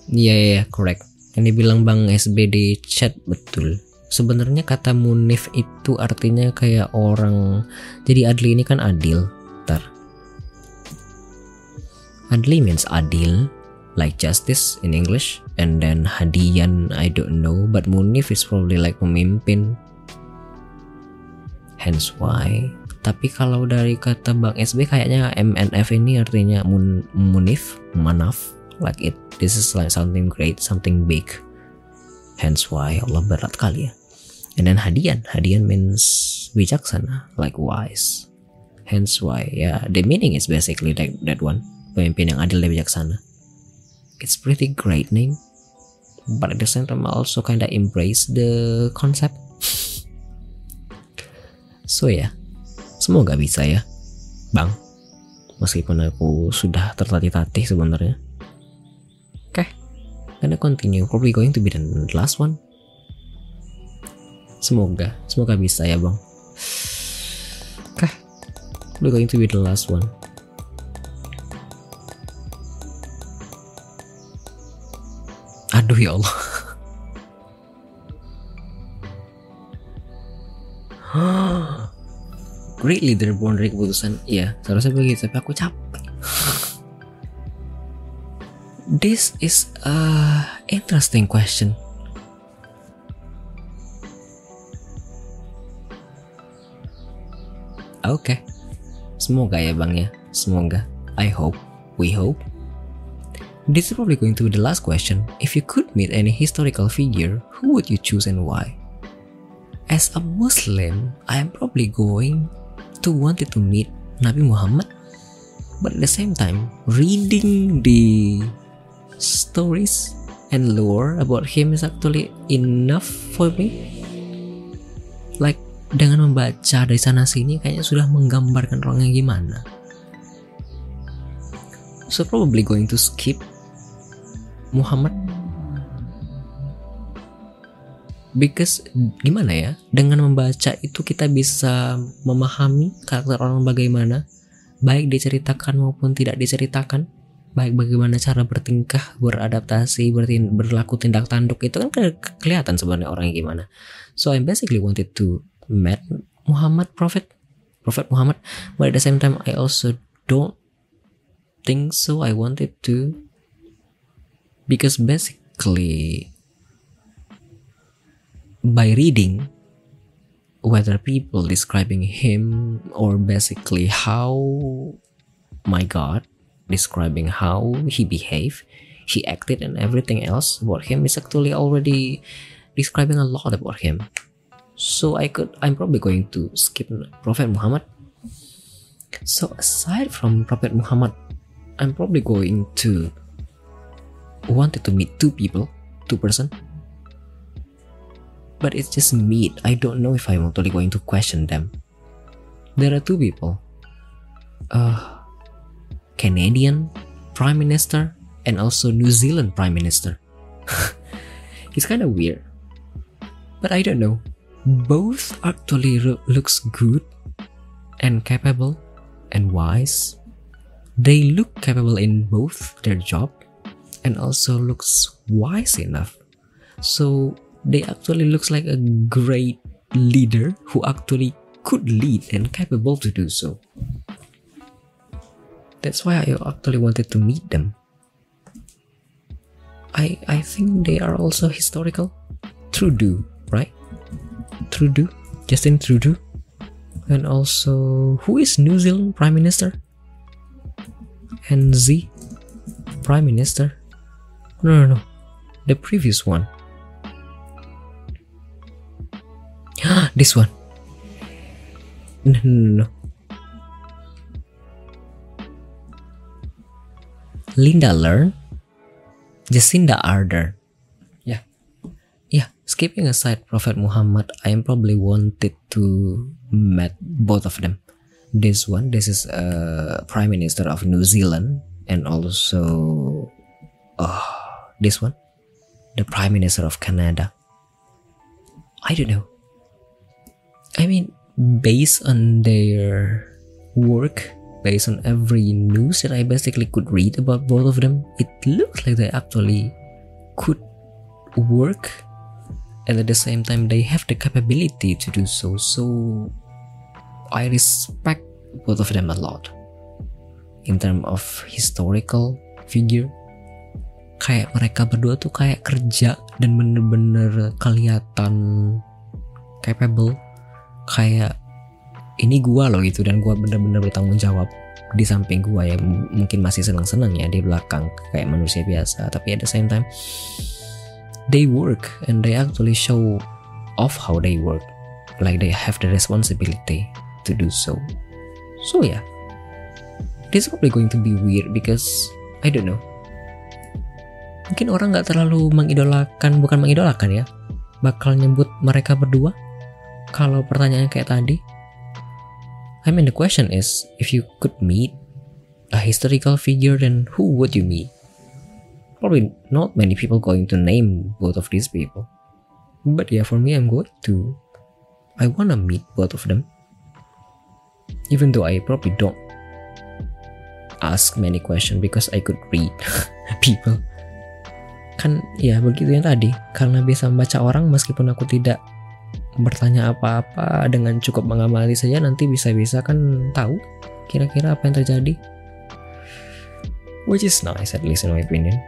Speaker 1: Iya, yeah, yeah, correct. Yang dibilang Bang SB di chat betul. Sebenarnya kata munif itu artinya kayak orang jadi adli ini kan adil tar. Adli means adil like justice in English and then hadian I don't know but munif is probably like pemimpin. Hence why. Tapi kalau dari kata Bang SB kayaknya MNF ini artinya mun, munif manaf like it this is like something great something big. Hence why Allah berat kali ya. And then hadian. Hadian means bijaksana like wise. Hence why ya yeah, the meaning is basically like that one. Pemimpin yang adil dan bijaksana. It's pretty great name. But at the same time also kinda embrace the concept. So ya. Yeah, semoga bisa ya. Bang. Meskipun aku sudah tertatih-tatih sebenarnya gonna continue. Probably going to be the last one. Semoga. Semoga bisa ya bang. Okay. probably going to be the last one. Aduh ya Allah. Great leader dari keputusan Iya seharusnya begitu Tapi aku capek This is a interesting question. Oke. Okay. Semoga ya Bang ya. Semoga. I hope. We hope. This is probably going to be the last question. If you could meet any historical figure, who would you choose and why? As a Muslim, I am probably going to wanted to meet Nabi Muhammad. But at the same time, reading the stories and lore about him is actually enough for me. Like dengan membaca dari sana sini kayaknya sudah menggambarkan orangnya gimana. So probably going to skip Muhammad because gimana ya dengan membaca itu kita bisa memahami karakter orang bagaimana baik diceritakan maupun tidak diceritakan baik bagaimana cara bertingkah, beradaptasi, bertin berlaku tindak tanduk itu kan ke kelihatan sebenarnya orangnya gimana. So I basically wanted to meet Muhammad Prophet, Prophet Muhammad, but at the same time I also don't think so. I wanted to because basically by reading whether people describing him or basically how my God describing how he behaved, he acted, and everything else about him is actually already describing a lot about him. So I could, I'm probably going to skip Prophet Muhammad. So aside from Prophet Muhammad, I'm probably going to wanted to meet two people, two person. But it's just meet. I don't know if I'm totally going to question them. There are two people. Uh, Canadian Prime Minister and also New Zealand Prime Minister. it's kind of weird. But I don't know. Both actually looks good and capable and wise. They look capable in both their job and also looks wise enough. So they actually looks like a great leader who actually could lead and capable to do so. That's why I actually wanted to meet them. I I think they are also historical. Trudeau, right? Trudeau, Justin Trudeau, and also who is New Zealand Prime Minister? NZ Prime Minister? No, no, no, the previous one. this one. No, no, no, Linda Learn, Jacinda Ardern. Yeah, yeah. Skipping aside Prophet Muhammad, I am probably wanted to met both of them. This one, this is a Prime Minister of New Zealand, and also, oh, this one, the Prime Minister of Canada. I don't know. I mean, based on their work, based on every news that I basically could read about both of them, it looks like they actually could work and at the same time they have the capability to do so. So I respect both of them a lot in terms of historical figure. Kayak mereka berdua tuh kayak kerja dan bener-bener kelihatan capable kayak ini gua loh gitu dan gua bener-bener bertanggung jawab di samping gua ya. Mungkin masih senang-senang ya di belakang kayak manusia biasa tapi at the same time they work and they actually show off how they work. Like they have the responsibility to do so. So yeah. This is probably going to be weird because I don't know. Mungkin orang nggak terlalu mengidolakan bukan mengidolakan ya bakal nyebut mereka berdua. Kalau pertanyaannya kayak tadi I mean, the question is if you could meet a historical figure, then who would you meet? Probably not many people going to name both of these people. But yeah, for me, I'm going to. I wanna meet both of them. Even though I probably don't ask many questions because I could read people. Kan ya begitu yang tadi, karena bisa membaca orang meskipun aku tidak bertanya apa-apa dengan cukup mengamali saja nanti bisa-bisa kan tahu kira-kira apa yang terjadi. Which is nice at least in my opinion.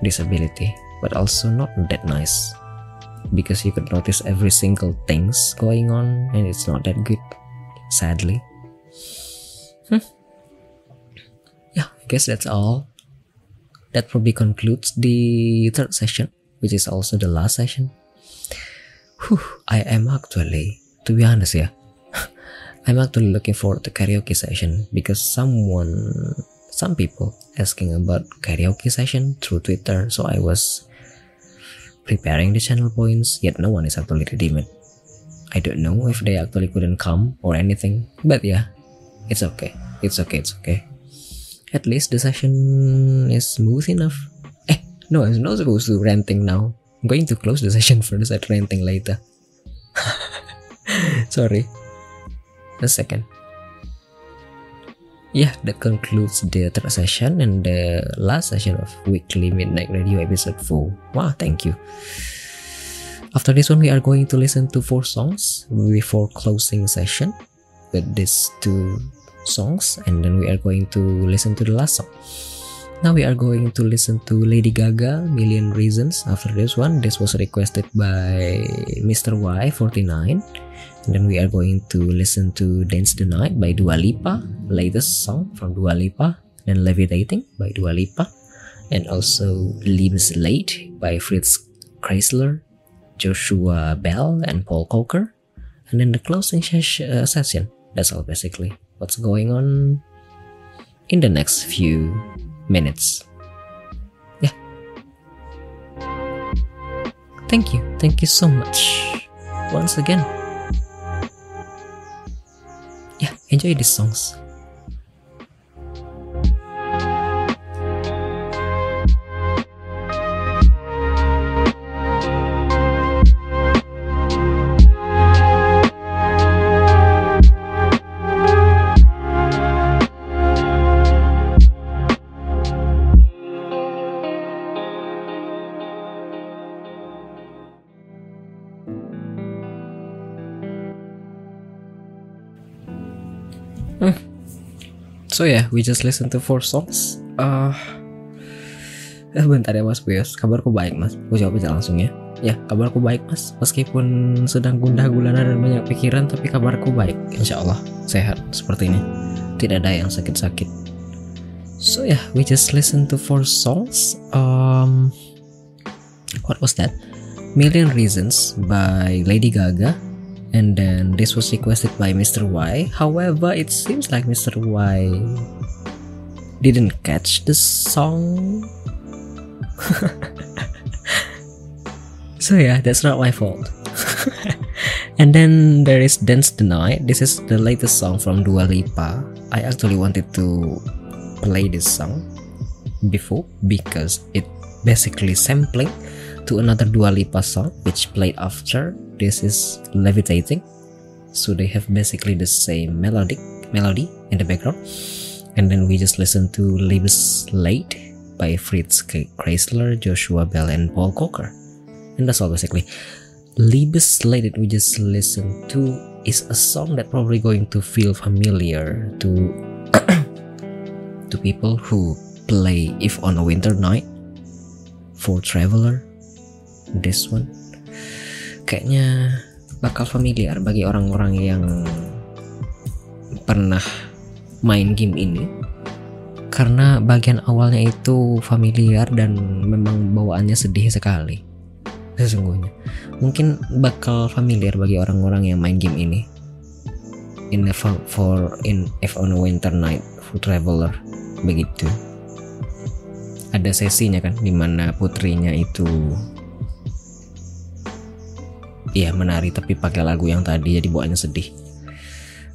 Speaker 1: Disability but also not that nice. Because you could notice every single things going on and it's not that good sadly. Hmm. yeah I guess that's all. That probably concludes the third session which is also the last session Whew, I am actually, to be honest, yeah, I'm actually looking forward to karaoke session because someone, some people asking about karaoke session through Twitter. So I was preparing the channel points, yet no one is actually redeemed. I don't know if they actually couldn't come or anything, but yeah, it's okay. It's okay. It's okay. At least the session is smooth enough. Eh, no, I'm not supposed to ranting now. I'm going to close the session first and ranting later. Sorry. A second. Yeah, that concludes the third session and the last session of weekly Midnight Radio episode 4. Wow, thank you. After this one, we are going to listen to four songs before closing session with these two songs, and then we are going to listen to the last song. Now we are going to listen to Lady Gaga Million Reasons after this one. This was requested by Mr. Y49. And then we are going to listen to Dance the Night by Dua Lipa, latest song from Dua Lipa, then Levitating by Dua Lipa, and also Leaves Late by Fritz Kreisler, Joshua Bell, and Paul Coker. And then the closing ses- uh, session. That's all basically what's going on in the next few minutes. Yeah. Thank you. Thank you so much. Once again. Yeah, enjoy these songs. So yeah, we just listen to four songs. Uh, eh bentar ya mas Buyos, kabarku baik mas. Aku jawab aja langsung ya. Ya, kabarku baik mas. Meskipun sedang gundah gulana dan banyak pikiran, tapi kabarku baik. Insya Allah sehat seperti ini. Tidak ada yang sakit-sakit. So yeah, we just listen to four songs. Um, what was that? Million Reasons by Lady Gaga. And then this was requested by Mr. Y. However, it seems like Mr. Y didn't catch the song. so yeah, that's not my fault. and then there is Dance the Night. This is the latest song from Dua Lipa. I actually wanted to play this song before because it basically sampling to another Dua Lipa song which played after. This is Levitating. So they have basically the same melodic melody in the background. And then we just listen to Lebensleit by Fritz Kreisler, Joshua Bell, and Paul Coker. And that's all basically. Liebesleit that we just listened to is a song that probably going to feel familiar to to people who play If on a Winter Night for Traveler this one. Kayaknya bakal familiar bagi orang-orang yang pernah main game ini. Karena bagian awalnya itu familiar dan memang bawaannya sedih sekali. Sesungguhnya. Mungkin bakal familiar bagi orang-orang yang main game ini. In a for in if on a winter night for traveler. Begitu. Ada sesinya kan di mana putrinya itu Iya menari tapi pakai lagu yang tadi jadi bawaannya sedih.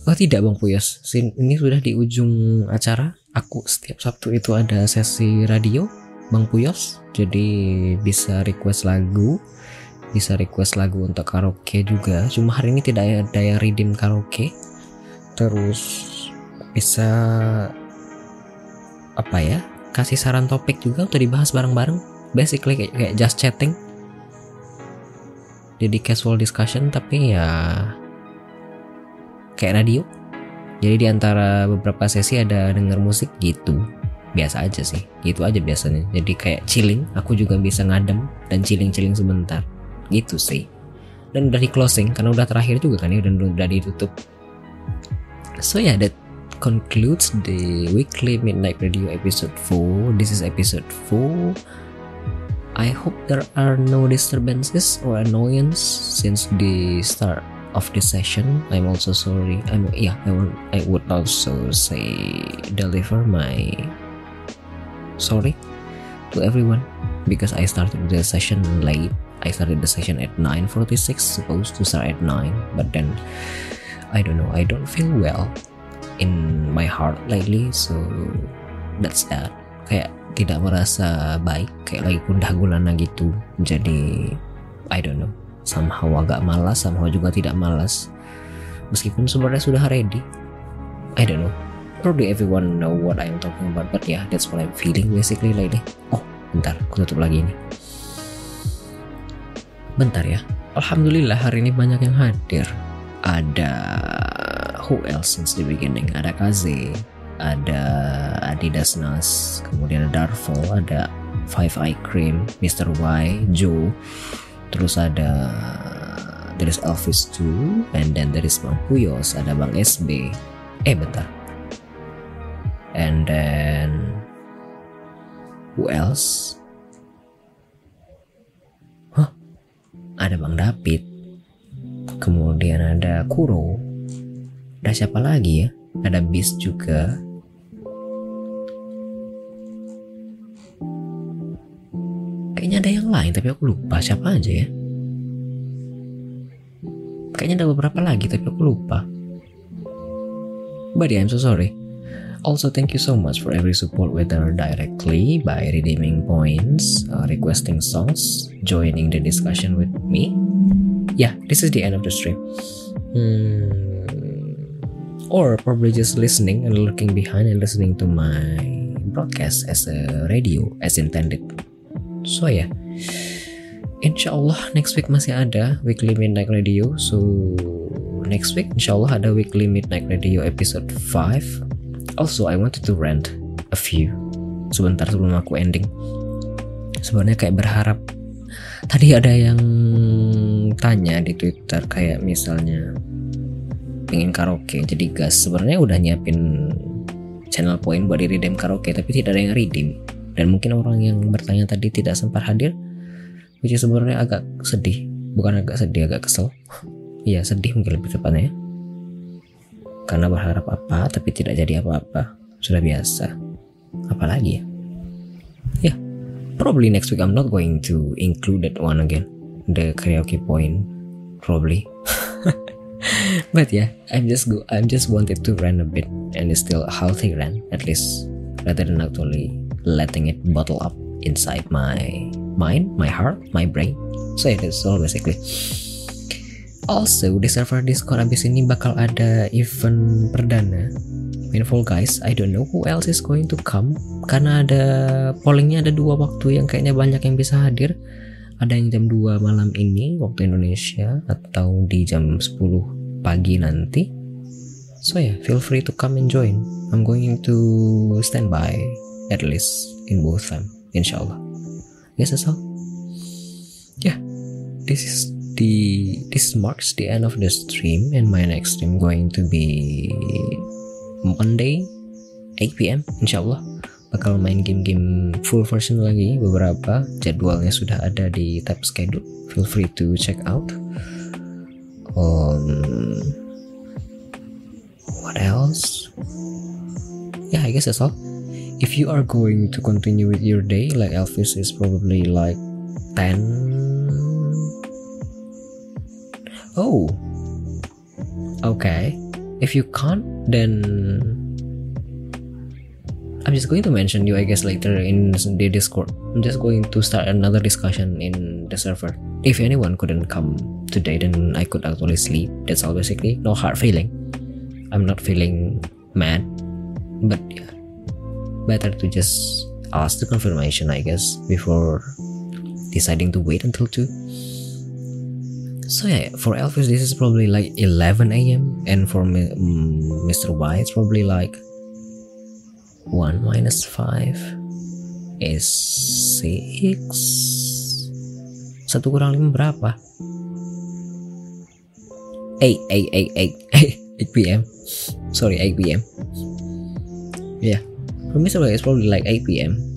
Speaker 1: Oh tidak Bang Puyos, ini sudah di ujung acara. Aku setiap Sabtu itu ada sesi radio Bang Puyos, jadi bisa request lagu, bisa request lagu untuk karaoke juga. Cuma hari ini tidak ada yang redeem karaoke. Terus bisa apa ya? Kasih saran topik juga untuk dibahas bareng-bareng. Basically kayak, kayak just chatting jadi casual discussion tapi ya kayak radio. Jadi di antara beberapa sesi ada denger musik gitu. Biasa aja sih gitu aja biasanya. Jadi kayak chilling aku juga bisa ngadem dan chilling-chilling sebentar. Gitu sih. Dan udah di closing karena udah terakhir juga kan ya dan udah ditutup. So yeah that concludes the weekly midnight radio episode 4 this is episode 4 I hope there are no disturbances or annoyance since the start of the session. I'm also sorry. I'm yeah. I would I would also say deliver my sorry to everyone because I started the session late. I started the session at 9:46, supposed to start at 9, but then I don't know. I don't feel well in my heart lately, so that's that. Kayak tidak merasa baik kayak lagi gundah gulana gitu. Jadi I don't know. Somehow agak malas somehow juga tidak malas. Meskipun sebenarnya sudah ready. I don't know. Probably everyone know what I'm talking about but yeah that's what I'm feeling basically lately. Oh bentar aku tutup lagi ini. Bentar ya. Alhamdulillah hari ini banyak yang hadir. Ada who else since the beginning? Ada Kaze ada Adidas Nas, kemudian ada Darvo, ada Five Eye Cream, Mr. Y, Joe, terus ada there is Elvis too, and then there Bang Puyos, ada Bang SB. Eh bentar. And then who else? Hah? Ada Bang David. Kemudian ada Kuro. Ada siapa lagi ya? Ada Beast juga. Kayaknya ada yang lain tapi aku lupa siapa aja ya. Kayaknya ada beberapa lagi tapi aku lupa. But yeah, I'm so sorry. Also, thank you so much for every support, whether directly by redeeming points, uh, requesting songs, joining the discussion with me. Yeah, this is the end of the stream. Hmm, or probably just listening and looking behind and listening to my broadcast as a radio as intended. So ya, yeah. Insya Allah next week masih ada weekly midnight radio. So next week Insya Allah ada weekly midnight radio episode 5. Also I wanted to rant a few sebentar sebelum aku ending. Sebenarnya kayak berharap tadi ada yang tanya di Twitter kayak misalnya pengen karaoke jadi gas sebenarnya udah nyiapin channel point buat di redeem karaoke tapi tidak ada yang redeem dan mungkin orang yang bertanya tadi tidak sempat hadir which is sebenarnya agak sedih. Bukan agak sedih agak kesel. Iya sedih mungkin lebih tepatnya ya. Karena berharap apa tapi tidak jadi apa-apa. Sudah biasa. Apalagi ya? Ya yeah, probably next week I'm not going to include that one again. The karaoke point probably. But yeah i'm just go i'm just wanted to run a bit and it's still healthy run at least. Rather than actually letting it bottle up inside my mind my heart my brain. So yeah that's all basically. Also di server discord abis ini bakal ada event perdana. Mindful guys, I don't know who else is going to come. Karena ada pollingnya ada dua waktu yang kayaknya banyak yang bisa hadir. Ada yang jam 2 malam ini waktu Indonesia atau di jam 10 pagi nanti. So yeah feel free to come and join. I'm going to stand by at least in both time insyaallah yes that's all. Yeah this is the this marks the end of the stream and my next stream going to be Monday 8 p.m. insyaallah bakal main game-game full version lagi beberapa jadwalnya sudah ada di tab schedule. Feel free to check out. Um what else? Yeah I guess that's all if you are going to continue with your day like Elvis is probably like 10 oh okay if you can't then I'm just going to mention you I guess later in the Discord. I'm just going to start another discussion in the server. If anyone couldn't come today, then I could actually sleep. That's all basically. No hard feeling. I'm not feeling mad, but yeah, better to just ask the confirmation I guess before deciding to wait until two. So yeah, for Elvis this is probably like 11 a.m. and for Mr. Mm, y it's probably like 1 minus 5 is 6 1 kurang 5 berapa? 8, 8, 8, 8, 8 p.m. Sorry, 8 p.m. Yeah, for me it's probably like 8 p.m.